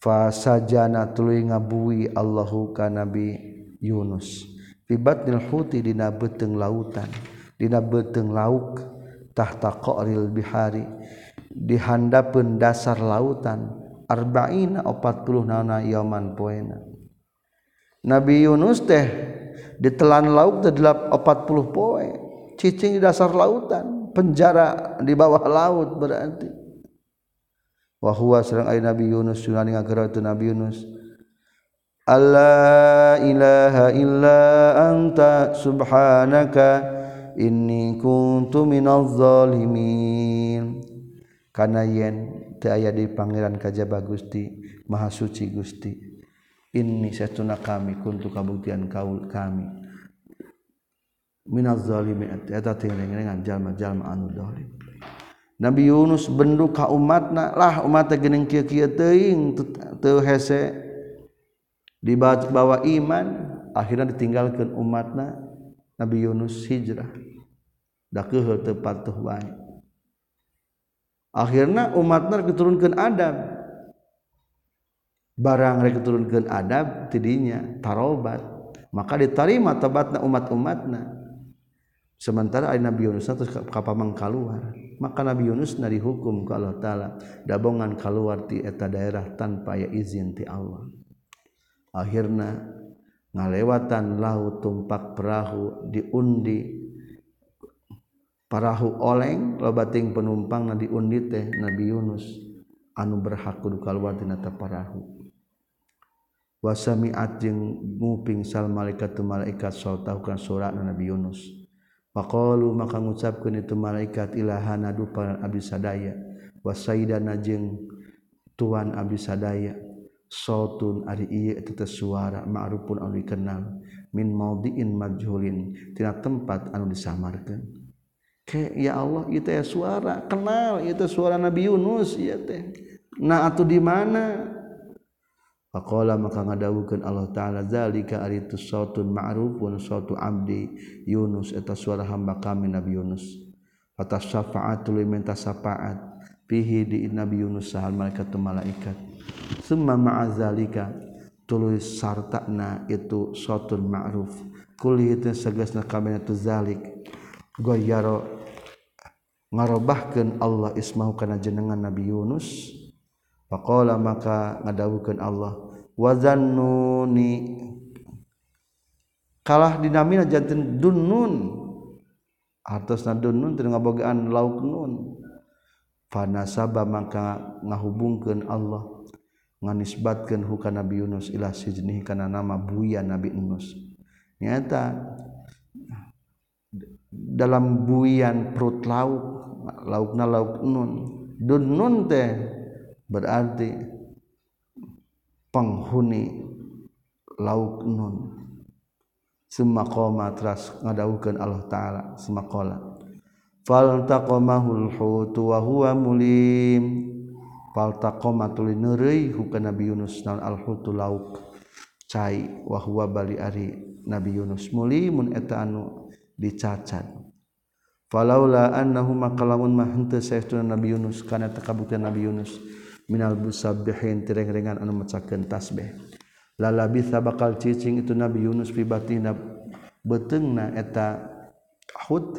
Fa sajana tuluy ngabui Allahu ka Nabi Yunus. Fi batnil huti dina beuteung lautan. Dina beuteung lauk tahta qa'ril bihari dihandapun dasar lautan arba'ina 40 nauna yaman poena. Nabi Yunus teh ditelan laut teh 40 poe cicing di dasar lautan penjara di bawah laut berarti. Wa huwa sareng Nabi Yunus sunah ngageura itu Nabi Yunus. Allah ilaha illa anta subhanaka inni kuntu minaz zalimin kana yen teu aya di pangeran kajaba Gusti Maha Suci Gusti inni satuna kami kuntu kabuktian kaul kami. Minaz zalimi eta tingrengan jalma-jalma anu zalim Nabi Yunus bendu ka umatna lah umat teh geuning kieu kieu teuing teu hese. Dibawa iman akhirnya ditinggalkeun umatna Nabi Yunus hijrah. Da keheul teu patuh wae. akhirnya umatnya keturunkan adab. Barang rek keturunkan adab tidinya tarobat. Maka diterima tabatna umat-umatna. Sementara ada Nabi Yunus terus kapamang keluar. Maka Nabi Yunus nari hukum ke Allah Ta'ala. Dabongan keluar ti eta daerah tanpa ya izin ti Allah. Akhirnya ngalewatan laut tumpak perahu diundi parahu oleng lobating penumpang na diundi teh Nabi Yunus. Anu berhak kudu kaluar tina parahu. Wasami'at jeung nguping sal malaikat tu malaikat sautahukan surat Nabi Yunus. Faqalu maka ngucapkeun itu malaikat ilahana dupa abdi sadaya wasaidana jeung tuan abdi sadaya sautun ari ieu eta suara ma'rufun anu dikenal min maudiin majhulin. Tina tempat anu disamarkeun. Ya Allah itu ya suara. Kenal itu suara Nabi Yunus ya teh. Nah atau di mana? Faqala maka ngadawukeun Allah taala zalika ari itu sautun ma'rufun sautu abdi Yunus. Eta suara hamba kami Nabi Yunus. Atas syafaatul minta syafaat. Fihi di Nabi Yunus sahal malaikat malaikat. Semua ma'azalika tulis sartakna itu sotun ma'ruf. Itu segasna kabeh itu zalik goyaro ngarobahkan Allah ismahu kana jenengan Nabi Yunus. Faqala maka ngadawukeun Allah wazannuni kalah dinamina janten dunnun. Artosna dunnun teu ngabogaan lauk nun. Fanasaba maka ngahubungkeun Allah nganisbatkeun hukana Nabi Yunus ila sijnih kana nama buya Nabi Yunus. Nyata dalam buian perut lauk laukna lauk nun. Dun nun teh berarti penghuni lauk nun. Semua koma teras ngadaukan Allah Ta'ala semua kola faltaqamahul hutu wa huwa mulim. Faltaqama tuli neureuy hukana Nabi Yunus naon al hutu lauk cai wa huwa bali ari. Nabi Yunus mulimun eta anu dicacat. Falaula annahu makalamun mah henteu saestuna Nabi Yunus kana takabuktian Nabi Yunus minal musabbihin tireng-rengan anu macakeun tasbih. Lalabi bakal cicing itu Nabi Yunus fi batina beteungna eta hut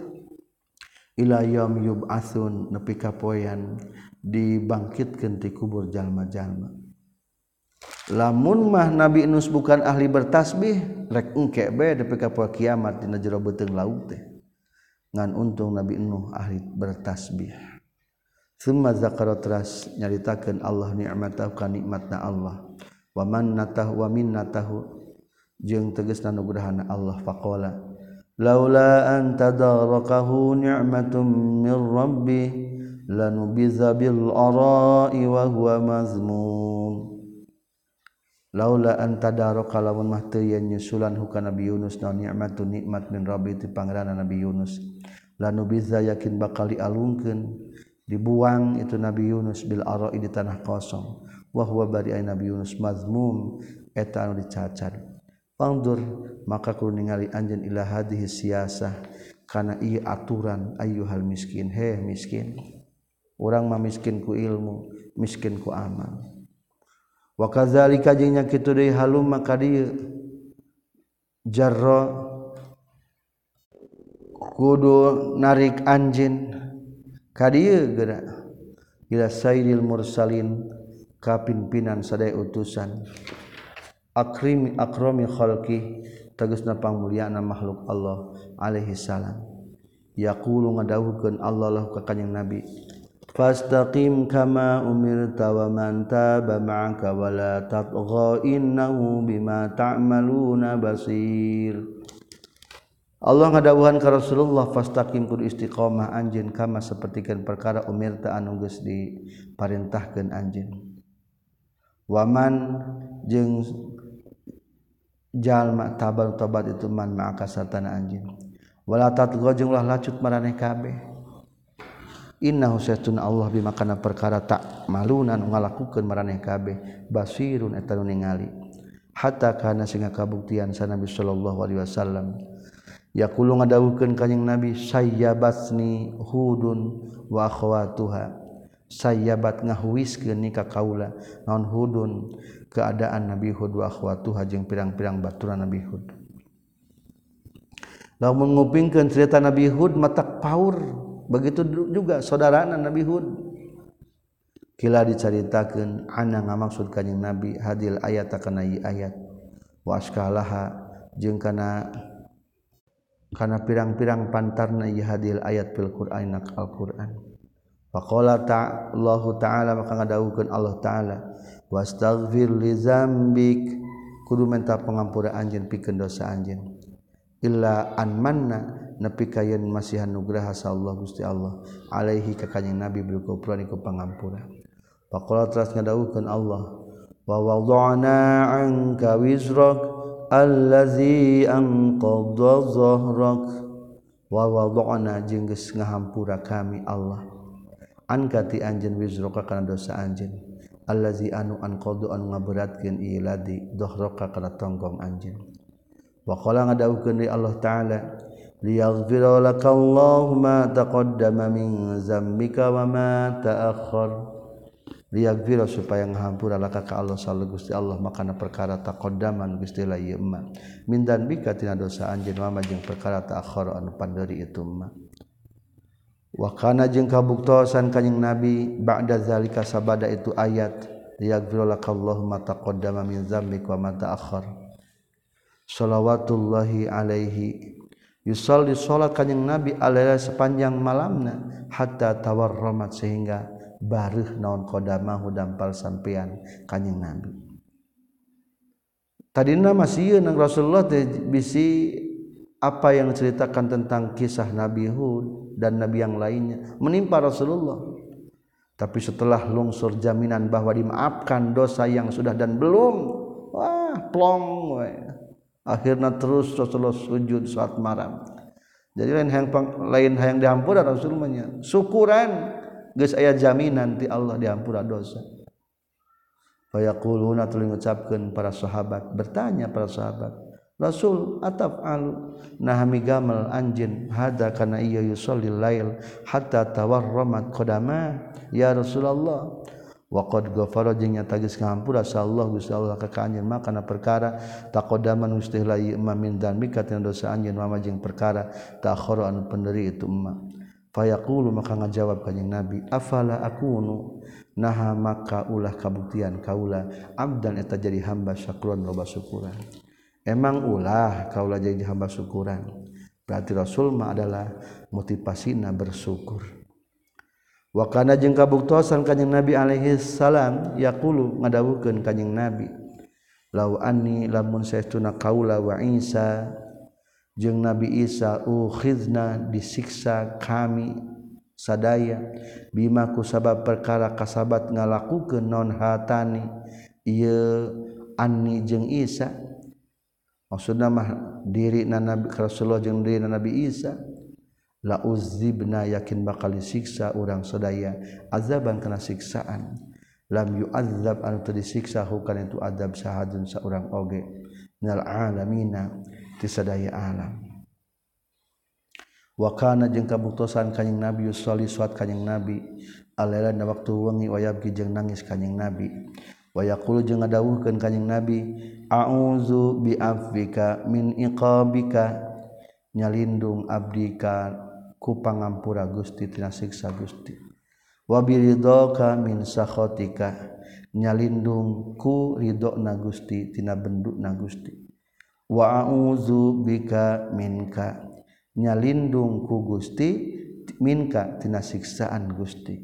ila yaum yub'atsun nepi ka poean dibangkitkeun ti kubur jalma-jalma. Lamun mah Nabi Yunus bukan ahli bertasbih rek engke be nepi ka poe kiamat dina jero beuteung laut teh. Ngan untung Nabi Nuh ahli bertasbih. Summa zakara teras nyaritakeun Allah nikmatahu ka nikmatna Allah. Wa mannatahu wa minnatahu jeung tegasna nugrahana Allah faqala laula an tadarakahu ni'matun min rabbi lanubiza bil ara'i wa huwa mazmum laula antadaro kalawan mah teu yen nyusulan hukana Nabi Yunus naon nikmatun nikmat min Rabbi ti pangeranna Nabi Yunus. Lanu biza yakin bakal dialungkeun dibuang itu Nabi Yunus bil ara'i di tanah kosong. Wa huwa bari Nabi Yunus mazmum eta anu dicacat. Pangdur maka kudu ningali anjeun ila hadhihi siasah kana ieu aturan ayyuhal miskin. He miskin. Urang mah miskin ku ilmu miskin ku amal. Wakadzalika jeung nya kitu deui halum maka dieu jarra kudu narik anjin ka dieu geura ila sayyidil mursalin ka pimpinan sadaya utusan. Akrimi akrami khalqi tegasna pangmulyana makhluk Allah alaihi salam. Yaqulu ngadawuhkeun Allah lahu ka kanjing nabi. Fastaqim kama umirta wa man taba ma'aka wa la tatgha innahu bima ta'maluna basir. Allah ngadawuhan ka Rasulullah fastaqim kudu istiqomah anjeun kama sapertikeun perkara umirta anu geus diparintahkeun anjeun. Waman jeung jalma tabar tobat itu man ma'aka satana anjeun. Wala tatgha jeung ulah lacut maraneh kabeh. innahu satun Allah bima kana perkara tak malunan ngalakukeun maraneh kabeh basirun eta nu ningali. Hatta kana singa kabuktian sa Nabi sallallahu alaihi wasallam. Yaqulu ngadawuhkeun kanjing Nabi sayyabatni hudun wa akhwatuha. Sayyabat ngahuiskeun ni ka kaula naon hudun? Keadaan Nabi Hud wa akhwatuha jeung pirang-pirang baturan Nabi Hud. Lamun ngupingkeun cerita Nabi Hud matak paur. begitu juga saudara Nabi Hud. Kila diceritakan anak ngamaksud kanjing Nabi hadil ayat takana ayat. Waskalaha jeung kana kana pirang-pirang pantarna hadil ayat fil Qur'an Al-Qur'an. Faqala ta'allahu taala maka ngadawukeun Allah taala wastaghfir li zambik. Kudu minta pengampura anjeun pikeun dosa anjeun. Illa an manna nepi kayen masihan nugraha sa Allah Gusti Allah. Alaihi ka kanjing Nabi bil kufran iku pangampura faqala teras ngadawuhkeun Allah wa wada'na anka wizrak allazi anqadha dhahrak wa wada'na jeung geus ngahampura kami Allah. Anka ti anjeun wizraka kana dosa anjeun. Allazi anu anqadha anu ngaberatkeun iladi dhahraka kana tonggong anjeun. Wa qala ngadawuhkeun Allah taala laka Allahu ma taqaddama min zambika wa ma ta'akhkhar liyagfira supaya ngahampura laka ka Allah sallallahu Gusti Allah makana perkara taqaddaman. Gusti la ieu mah min dan bika tina dosa anjeun mama jeung perkara ta'akhkhara anu panderi itu mah wa kana jeung kabuktosan kanjing nabi ba'da zalika sabada itu ayat liyagfira laka Allahumma taqaddama min dzambika wa ma ta'akhkhar shalawatullahi alaihi yusalli salat kanjing nabi alaihi sepanjang malamna hatta tawarramat sehingga baruh naon kodamahu dampal sampean kanyeng nabi tadina masih nang Rasulullah bisi apa yang ceritakan tentang kisah Nabi Hud dan nabi yang lainnya menimpa Rasulullah tapi setelah lungsur jaminan bahwa dimaafkan dosa yang sudah dan belum wah plong we. akhirnya terus Rasulullah sujud saat maram jadi lain hayang lain yang dihampura Rasulullah syukuran geus aya jaminan ti Allah dihampura dosa. Fayaquluna tuluy ngucapkeun para sahabat bertanya para sahabat Rasul atap al nahami gamal anjin hada kana iya yusolli lail hatta tawarramat qadama ya Rasulullah waqad ghafara jeung nya tagis ngahampura Allah Gusti Allah ka anjeun makana perkara. Taqaddaman ustihla min dan mikat dosa anjeun mama jeung perkara. Ta'akhara anu penderi itu emak fayaqulu maka ngajawab kanjing nabi afala akunu? Naha maka ulah kabuktian kaula abdan eta jadi hamba syakron loba syukuran emang ulah kaula jadi hamba syukuran. Berarti rasul mah adalah motivasina bersyukur wakana jeung kabuktosan kanjing nabi alaihi salam yaqulu ngadawukeun kanjing nabi lau anni lamun saestuna kaula wa isa jeung nabi isa ukhizna disiksa kami sadaya bima ku sabab perkara kasabat ngalakukeun non hatani ieu anni jeung isa. Maksudna mah diri na nabi Rasulullah jeung diri na nabi Isa. lauzibna yakin bakal siksa urang sedaya azaban kena siksaan. Lam yu'adzab anu teu disiksa hukan itu adab sahadun saurang oge. Minal alamina ti sadaya alam. Wa kana jeung kabuktosan kanjing nabi usolli suat kanjing nabi. Alaila na waktu wengi wayabki jeung nangis kanjing nabi. Wa yaqulu jeung ngadawuhkeun kanjing nabi a'udzu bi afika min iqabika. Nyalindung abdi ka pangampura Gusti tina siksa Gusti wa wabiridhoka min sakhatika nyalindung ku ridho na Gusti tina benduk na Gusti wa a'udzu bika minka nyalindung ku Gusti minka tina siksaan Gusti.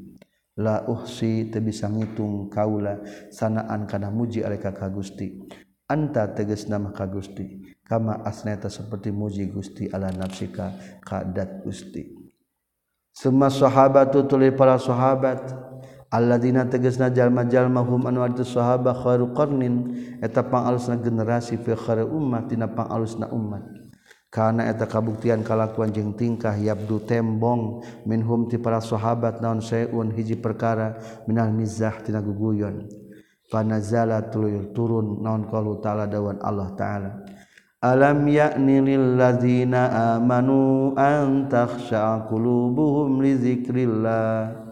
La uhsi teu bisa ngitung kaula sanaan kana muji alika ka Gusti. Anta tegasna mah ka Gusti. kama asneta seperti muji Gusti ala nafsika kadat Gusti. Semua sahabat tu tuli para sahabat. Alladzina tegasna jalma-jalma hum anu arti sahabat khairu qarnin eta pangalusna generasi fi khairu ummah tina pangalusna umat karena eta kabuktian kalakuan jeung tingkah yabdu tembong minhum ti para sahabat naon sayun hiji perkara minal mizah tina guguyon. Panazala tuluy turun naon qalu ta'ala dawan Allah ta'ala. alam yakni lil ladzina amanu an takhsha qulubuhum li dzikrillah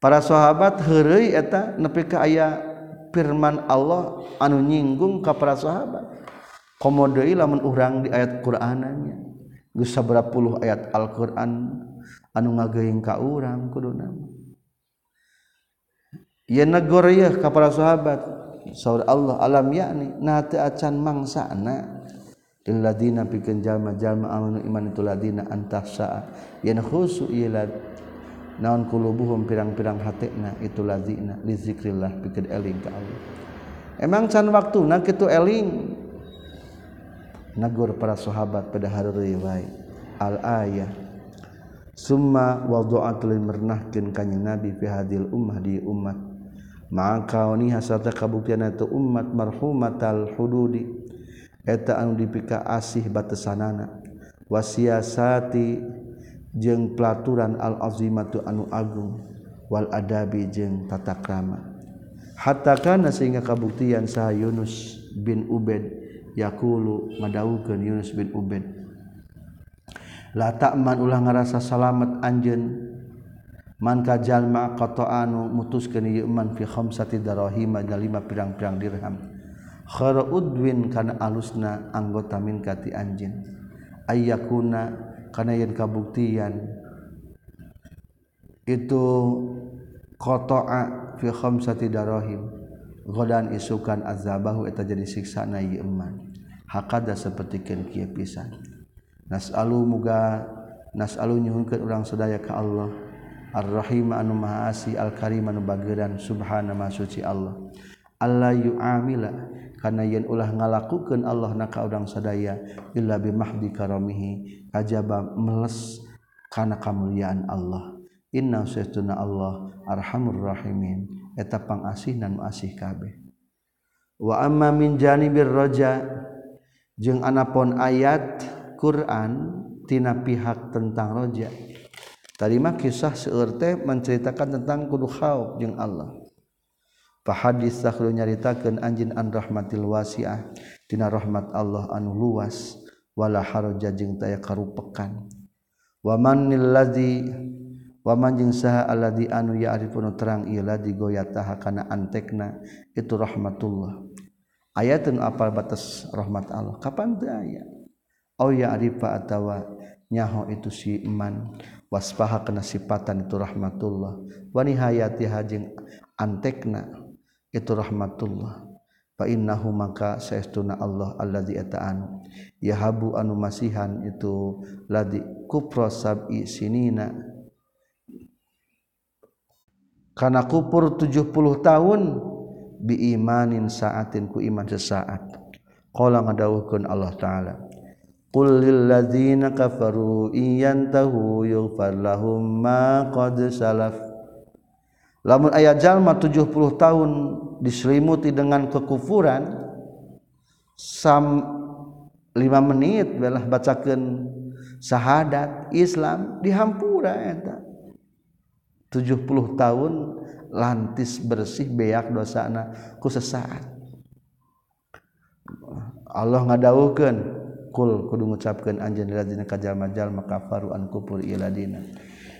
para sahabat heureuy eta nepi ka aya firman Allah anu nyinggung ka para sahabat. Komodo lamun urang di ayat Qur'anannya. Geus sabaraha puluh ayat Al-Qur'an anu ngageuing ka urang kuduna Yeun negor yeuh ka para sahabat. saur Allah alam yakni nate acan mangsana lil ladina pikeun jalma-jalma amanu iman itu ladina antahsa yen khusu ila naon kulubuhum pirang-pirang hatena itu ladina li zikrillah eling ka Allah. Emang can waktuna kitu eling? Nagur para sahabat pada hari riwayat. Al ayah summa wa lil mernahkeun kanjing nabi fi hadil ummah di umat maka ni hasata kabuktian itu umat marhumatal hududi. Eta anu dipika asih batesanana wasiasati jeung pelaturan al azimatu anu agung wal adabi jeung tata krama. Hatta kana sehingga kabuktian sah Yunus bin Ubed yaqulu ngadawukeun Yunus bin Ubed la ta'man ulah ngarasa salamet anjeun man ka jalma qata'anu mutuskeun ieu man fi khamsati darahim dina lima pirang-pirang dirham. Khara udwin kana alusna anggota min kati anjin. Ayyakuna kana yen kabuktian. Itu qata'a fi khamsati darahim. Godan isukan azabahu eta jadi siksa na ieu man hakada sapertikeun kieu pisan. Nasalu muga nasalu nyuhunkeun urang sadaya ka Allah. Ar-rahima anu maha asih Al-karim anu bageuran subhana maha suci Allah. Allah yu'amila kana yen ulah ngalakukeun Allah na ka urang sadaya illa bi mahdi karamihi kajaba meles kana kamuliaan Allah. Inna sayyiduna Allah arhamur rahimin eta pangasih dan asih kabeh. Wa amma min janibir raja jeung anapon ayat Quran tina pihak tentang roja' Tadimah kisah seueur teh menceritakan tentang kudu khauf jeung Allah. Fa hadis sakhlu nyaritakeun anjin an rahmatil wasiah dina rahmat Allah anu luas wala harja jeung taya karupekan. Wa manil ladzi wa man jeung saha alladzi anu ya'rifunu terang ieu ladzi goyataha kana antekna itu rahmatullah. Ayatun apal batas rahmat Allah kapan teu aya? Au ya'rifa atawa nyaho itu si iman waspaha kesipatan itu rahmatullah. Wani hayati hajeng antekna itu rahmatullah. Fa innahu maka saestuna Allah alladzi ata'an yahabu anu masihan itu ladi kupro sab'i sinina. Kana kupur 70 tahun bi imanin saatin ku iman sesaat. Qala ngadawuhkeun Allah taala Qul lil ladzina kafaru iyantahu yughfar lahum ma qad salaf lamun ayat jalma 70 tahun diselimuti dengan kekufuran sam 5 menit belah bacakan syahadat Islam dihampura eta 70 tahun lantis bersih beak dosana ku sesaat. Allah ngadawukeun kul kudu ngucapkeun anjeun ladzina kajama-jalma kafaru an kufur iladina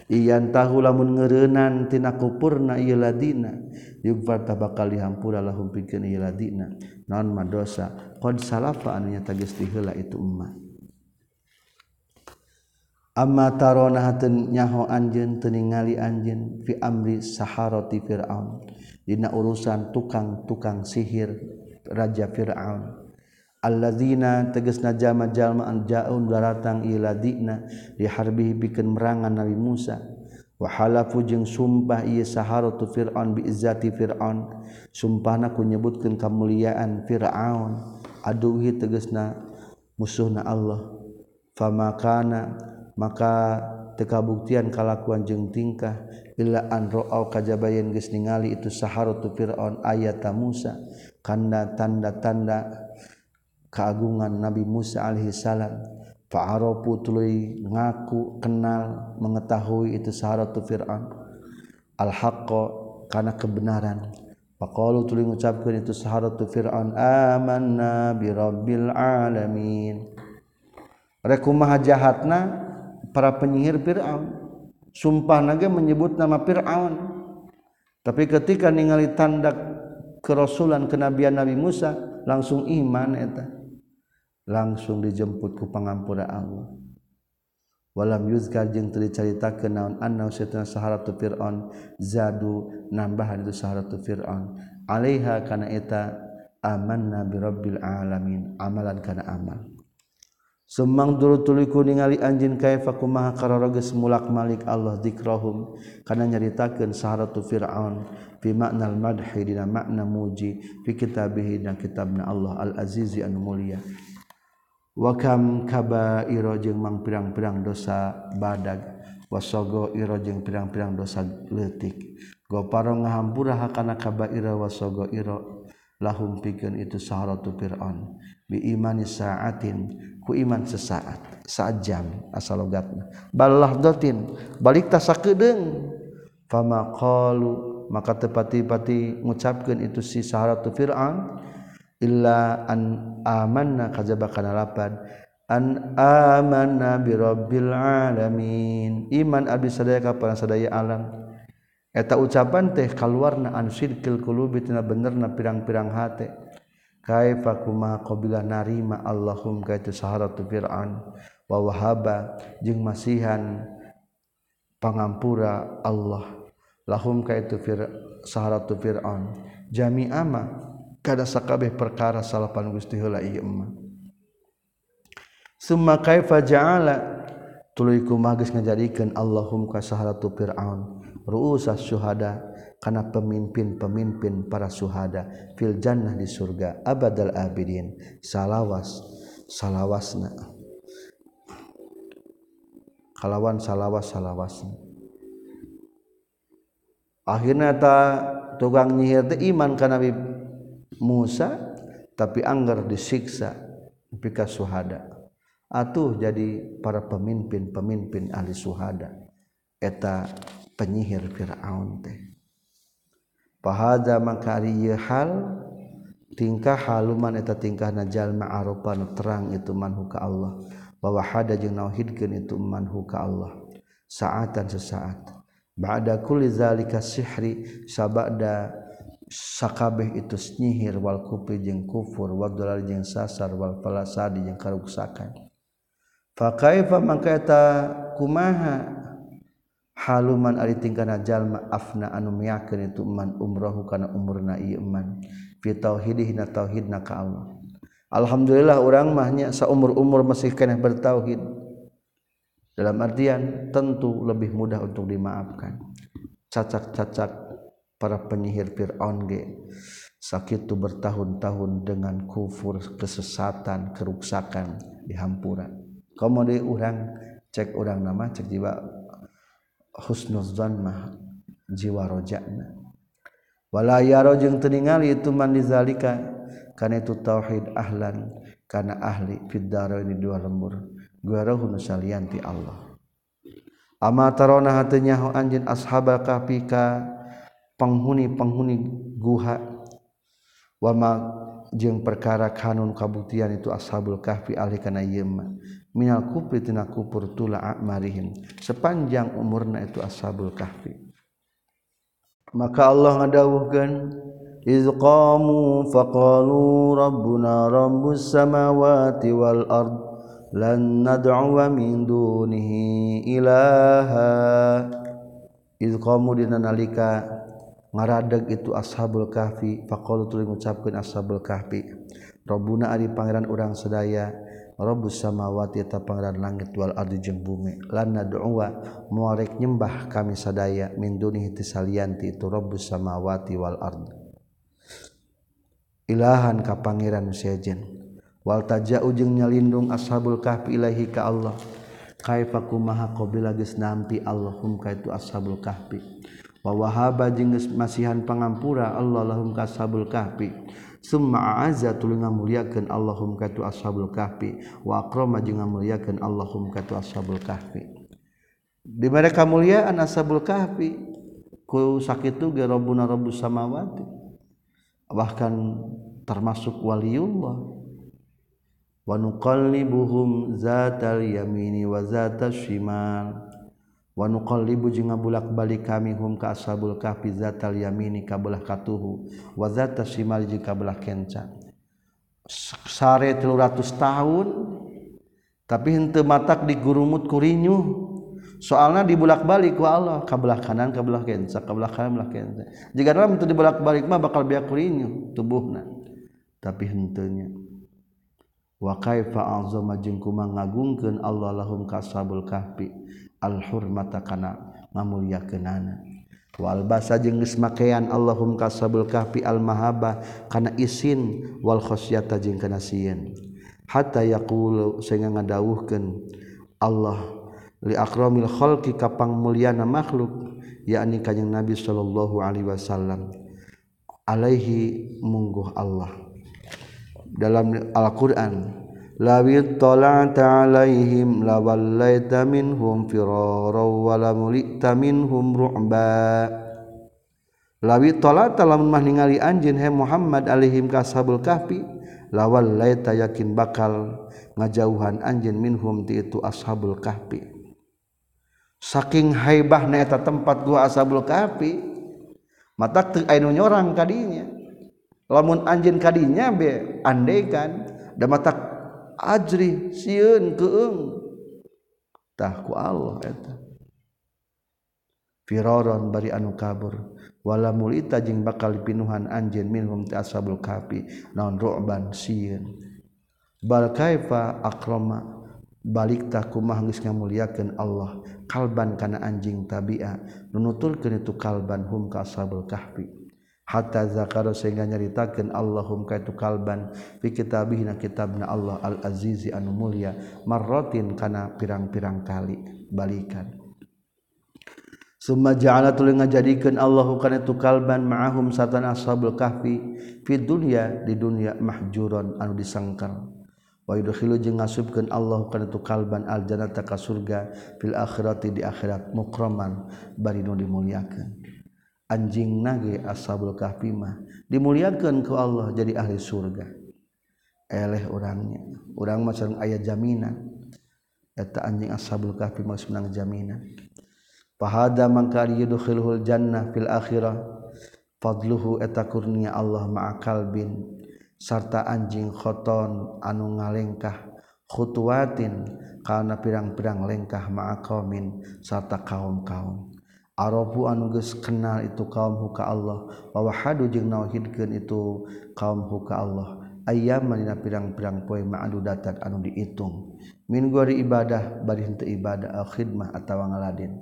iyan tahu lamun ngeureunan tina kufurna ieu ladina yughfar tabakal dihampura lahum pikeun ieu ladina. Naon madosa qad salafa anu nya tagis diheula itu ummah. Amma tarona hateun nyaho anjeun teu ningali anjeun fi amri saharati fir'aun. Dina urusan tukang-tukang sihir raja fir'aun. alladzina tegesna jama jalma an jaun daratang ila dina diharbihi bikin merangan Nabi Musa. Wa halafu jeung sumpah ieu saharatu fir'aun bi izzati fir'aun. Sumpahna ku nyebutkeun kamuliaan fir'aun. Aduhi tegesna musuhna Allah. Famakana maka tekabuktian kalakuan jeung tingkah illa an ra'au kajabayan geus ningali itu saharatu fir'aun ayata Musa. Kana tanda-tanda keagungan Nabi Musa alaihissalam fa'arafu tuluy ngaku kenal mengetahui itu saharatu fir'aun. Al-haqqa kana kebenaran. Faqalu tuluy ngucapkeun itu saharatu fir'aun amanna bi rabbil alamin. Rek kumaha jahatna para penyihir fir'aun. Sumpah naga menyebut nama fir'aun. Tapi ketika ningali tanda kerasulan kenabian Nabi Musa langsung iman eta langsung dijemput ku pangampura Allah walam yuzkar jeung teu dicaritakeun naon anna satuna saharatu fir'aun zadu nambahan itu saharatu fir'aun. Alaiha kana eta amanna bi rabbil alamin amalan kana amal. Sumang dulu tuliku ningali anjin kaifa kumaha karoroges mulak malik Allah dikrahum kana nyaritakeun saharatu fir'aun fi maknal madhi dina makna muji fi kitabihi dan kitabna Allah al azizi anu mulia wakam kaba iro jeung mang pirang-pirang dosa badag wasogo iro jeung pirang-pirang dosa letik goparo ngahampura hakana kaba iro wasogo iro lahum pikeun itu saharatu fir'aun. Bi imani sa'atin ku iman sesaat saat jam asal logatna. Balah dotin balik ta sakedeung fama qalu maka tepati-pati ngucapkeun itu si saharatu fir'aun illa an amanna kajaba kana lapan an amanna bi rabbil alamin. Iman abdi sadaya ka para sadaya alam. Eta ucapan teh kaluarna an syirkil qulubi tina benerna pirang-pirang hate. Kaifa kuma qabila narima allahum ka itu saharatu fir'an wa wahaba jeung masihan pangampura Allah. Lahum ka itu fir saharatu fir'an jami'ama kada sakabeh perkara salapan Gusti heula ieu mah summa kaifa ja'ala? Tuluy kumaha geus ngajadikeun Allahum ka saharatu fir'aun ru'usas syuhada kana pemimpin-pemimpin para syuhada fil jannah di surga abadal abidin. Salawas salawasna. Kalawan salawas salawasna. Akhirnya ta tukang nyihir teh iman ka Nabi Musa tapi anggar disiksa pika suhada. Atuh jadi para pemimpin-pemimpin ahli suhada. Eta penyihir Fir'aun teh. Pahada maka ari hal tingkah haluman eta tingkah najal ma'arupa nu terang itu manhu ka Allah. Bahwa hada jeung nauhidkeun itu manhu ka Allah. Saatan sesaat. Ba'da kulli zalika sihri sabada sakabeh itu nyihir wal kufri jeung kufur wa dolal jeung sasar wal falasadi jeung karuksakan. Fa kaifa maka eta kumaha? Haluman ari tingkana jalma afna anu miyakeun itu man umrohu kana umurna ieu man. Fi tauhidih na tauhidna ka Allah. Alhamdulillah urang mah nya saumur-umur masih kena bertauhid. Dalam artian tentu lebih mudah untuk dimaafkan. Cacak-cacak para penyihir Fir'aun ge sakit tu bertahun-tahun dengan kufur kesesatan kerusakan di hampura kamode orang, cek orang nama cek jiwa husnuzan mah jiwa rojakna wala yaro jeung teu itu man dizalika kana itu tauhid ahlan kana ahli fiddaro ini dua lembur. Gwarahu salianti Allah. Ama tarona hatenya anjin ashabal kafika ka penghuni guha. Wama perkara kanun kabuktian itu ashabul kahfi ahli kana yema minal kupri tina kupur tula a'marihim. Sepanjang umurna itu ashabul kahfi. Maka Allah ngadawuhkeun iz qamu faqalu rabbuna rabbus samawati wal ard lan nad'u min dunihi ilaha. Iz qamu dina ngaradeg itu ashabul kahfi faqalu tuluy ngucapkeun ashabul kahfi. Rabbuna ari pangeran urang sedaya rabbus samawati ta pangeran langit wal ardi jeung bumi. Lan nad'uwa muarek nyembah kami sadaya min dunihi tisalianti itu rabbus samawati wal ardi. Ilahan ka pangeran sejen wal taja'u jeung nyalindung ashabul kahfi ilahi ka Allah. Kaifa kumaha qabila geus nampi Allahum ka itu ashabul kahfi? wawahaba jengges masihan pangampura Allahum kashabul kahfi. Summa a'azza tuluy ngamuliakeun Allahum katu ashabul kahfi. Wa akrama jeung ngamuliakeun Allahum katu ashabul kahfi. Di mereka muliaan ashabul kahfi? Ku sakitu ge rabbuna rabbus samawati. Bahkan termasuk waliullah. Wa nuqallibuhum zatal yamini wa zatal shimal. Wanuqallibu jeung ngabulak-balik kami hum ka ashabul kahfi zatal yamini kabelah katuhu wa zatal shimal jeung kabelah kenca. Sare 300 tahun tapi henteu matak digurumut kurinyu soalna dibulak-balik ku Allah kabelah kanan kabelah kenca kabelah kanan kabelah kenca. Jika dalam itu dibulak-balik mah bakal biak kurinyu tubuhna tapi henteunya. Wa kaifa azama jeung kumaha ngagungkeun Allah lahum ka ashabul kahfi alhurmata kana ngamuliakeunana wal basa jeung geus makean Allahum kasabul kahfi al mahaba kana isin wal khosyata jeung kana sieun. Hatta yaqulu sehingga ngadawuhkeun Allah li akramil khalqi ka pangmulyana makhluk yakni kanjeng Nabi sallallahu alaihi wasallam. Alaihi mungguh Allah. Dalam Al-Qur'an lawit tola'ta alaihim lawallaita minhum firara wala mulita minhum ru'ba lawit tola'ta lamun mah ningali anjeun he Muhammad alaihim ka ashabul kahfi. Lawallaita yakin bakal ngajauhan anjeun minhum ti itu ashabul kahfi. Saking haibahna eta tempat gua ashabul kahfi mata teu anu nyorang kadinya lamun anjeun kadinya be andaikan da mata ajri sieun keung. Tah ku Allah eta. Firaron bari anu kabur. Wala mulita jeung bakal pinuhan anjeun minhum ti ashabul kahfi. Naon ru'ban sieun bal kaifa akrama? Balik takumah geus ngamuliakeun Allah. Kalban kana anjing tabia. Nunuturkeun itu kalban hum ka ashabul kahfi. Hatta zakaro sehingga nyaritakan Allahum ka itu kalban fi kitabih na kitabna Allah al azizi anu mulia marrotin kana pirang-pirang kali balikan. Summa ja'ala tuluy ngajadikeun Allahu kana itu kalban ma'ahum satan ashabul kahfi fi dunya di dunia mahjuron anu disangkal. Ngasubkan Allah karena itu kalban aljana taka surga fil akhirati di akhirat mukroman bari nu dimuliakan anjing nage ashabul kahfi mah. Dimuliakan ke Allah jadi ahli surga. Eleh orangnya. Orang macam ayat jaminan. Eta anjing ashabul kahfi mah menang jaminan. Fahada mangka yudkhilul jannah fil akhirah fadluhu eta kurnia Allah ma'akal bin sarta anjing khoton anu ngalengkah khutuatin karena pirang-pirang lengkah ma'aqomin sarta kaum-kaum. Arabu anuges kenal itu kaum huka Allah. Wawahadu jeung nauhidkeun itu kaum huka Allah. Ayam manina pirang-pirang poe ma'adu datat anu diitung. Min gori ibadah bari henteu ibadah al khidmah atawa ngaladin.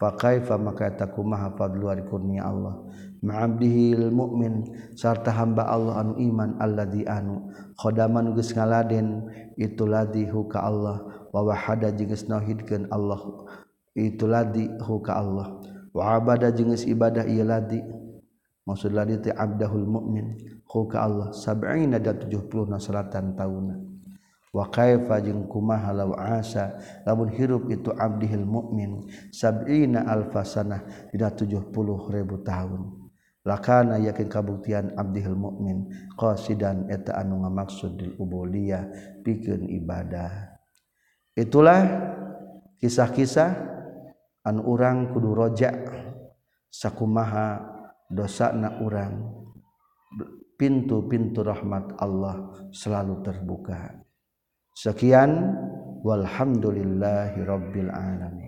Fa kaifa maka eta kumaha fadlu kurnia Allah. Ma'abdihil mu'min sarta hamba Allah anu iman alladzi anu. Khodaman geus ngaladen itu ladzi huka Allah. Wawahada jeung nauhidkeun Allah. itu ladi huka Allah. Wa abada jeung ibadah ieu ladi. Maksud ladi teh abdahul mukmin huka Allah. 70 da 70 na salatan tauna wa kaifa jeung kumaha law asa. Lamun hirup itu abdihil mukmin 70 alfasanah dina 70 ribu tahun. Lakana yakin kabuktian abdihil mukmin qasidan eta anu ngamaksud dil ubudiyah pikeun ibadah. Itulah kisah-kisah an urang kudu rojak sakumaha dosa na urang. Pintu-pintu rahmat Allah selalu terbuka. Sekian walhamdulillahirabbil alamin.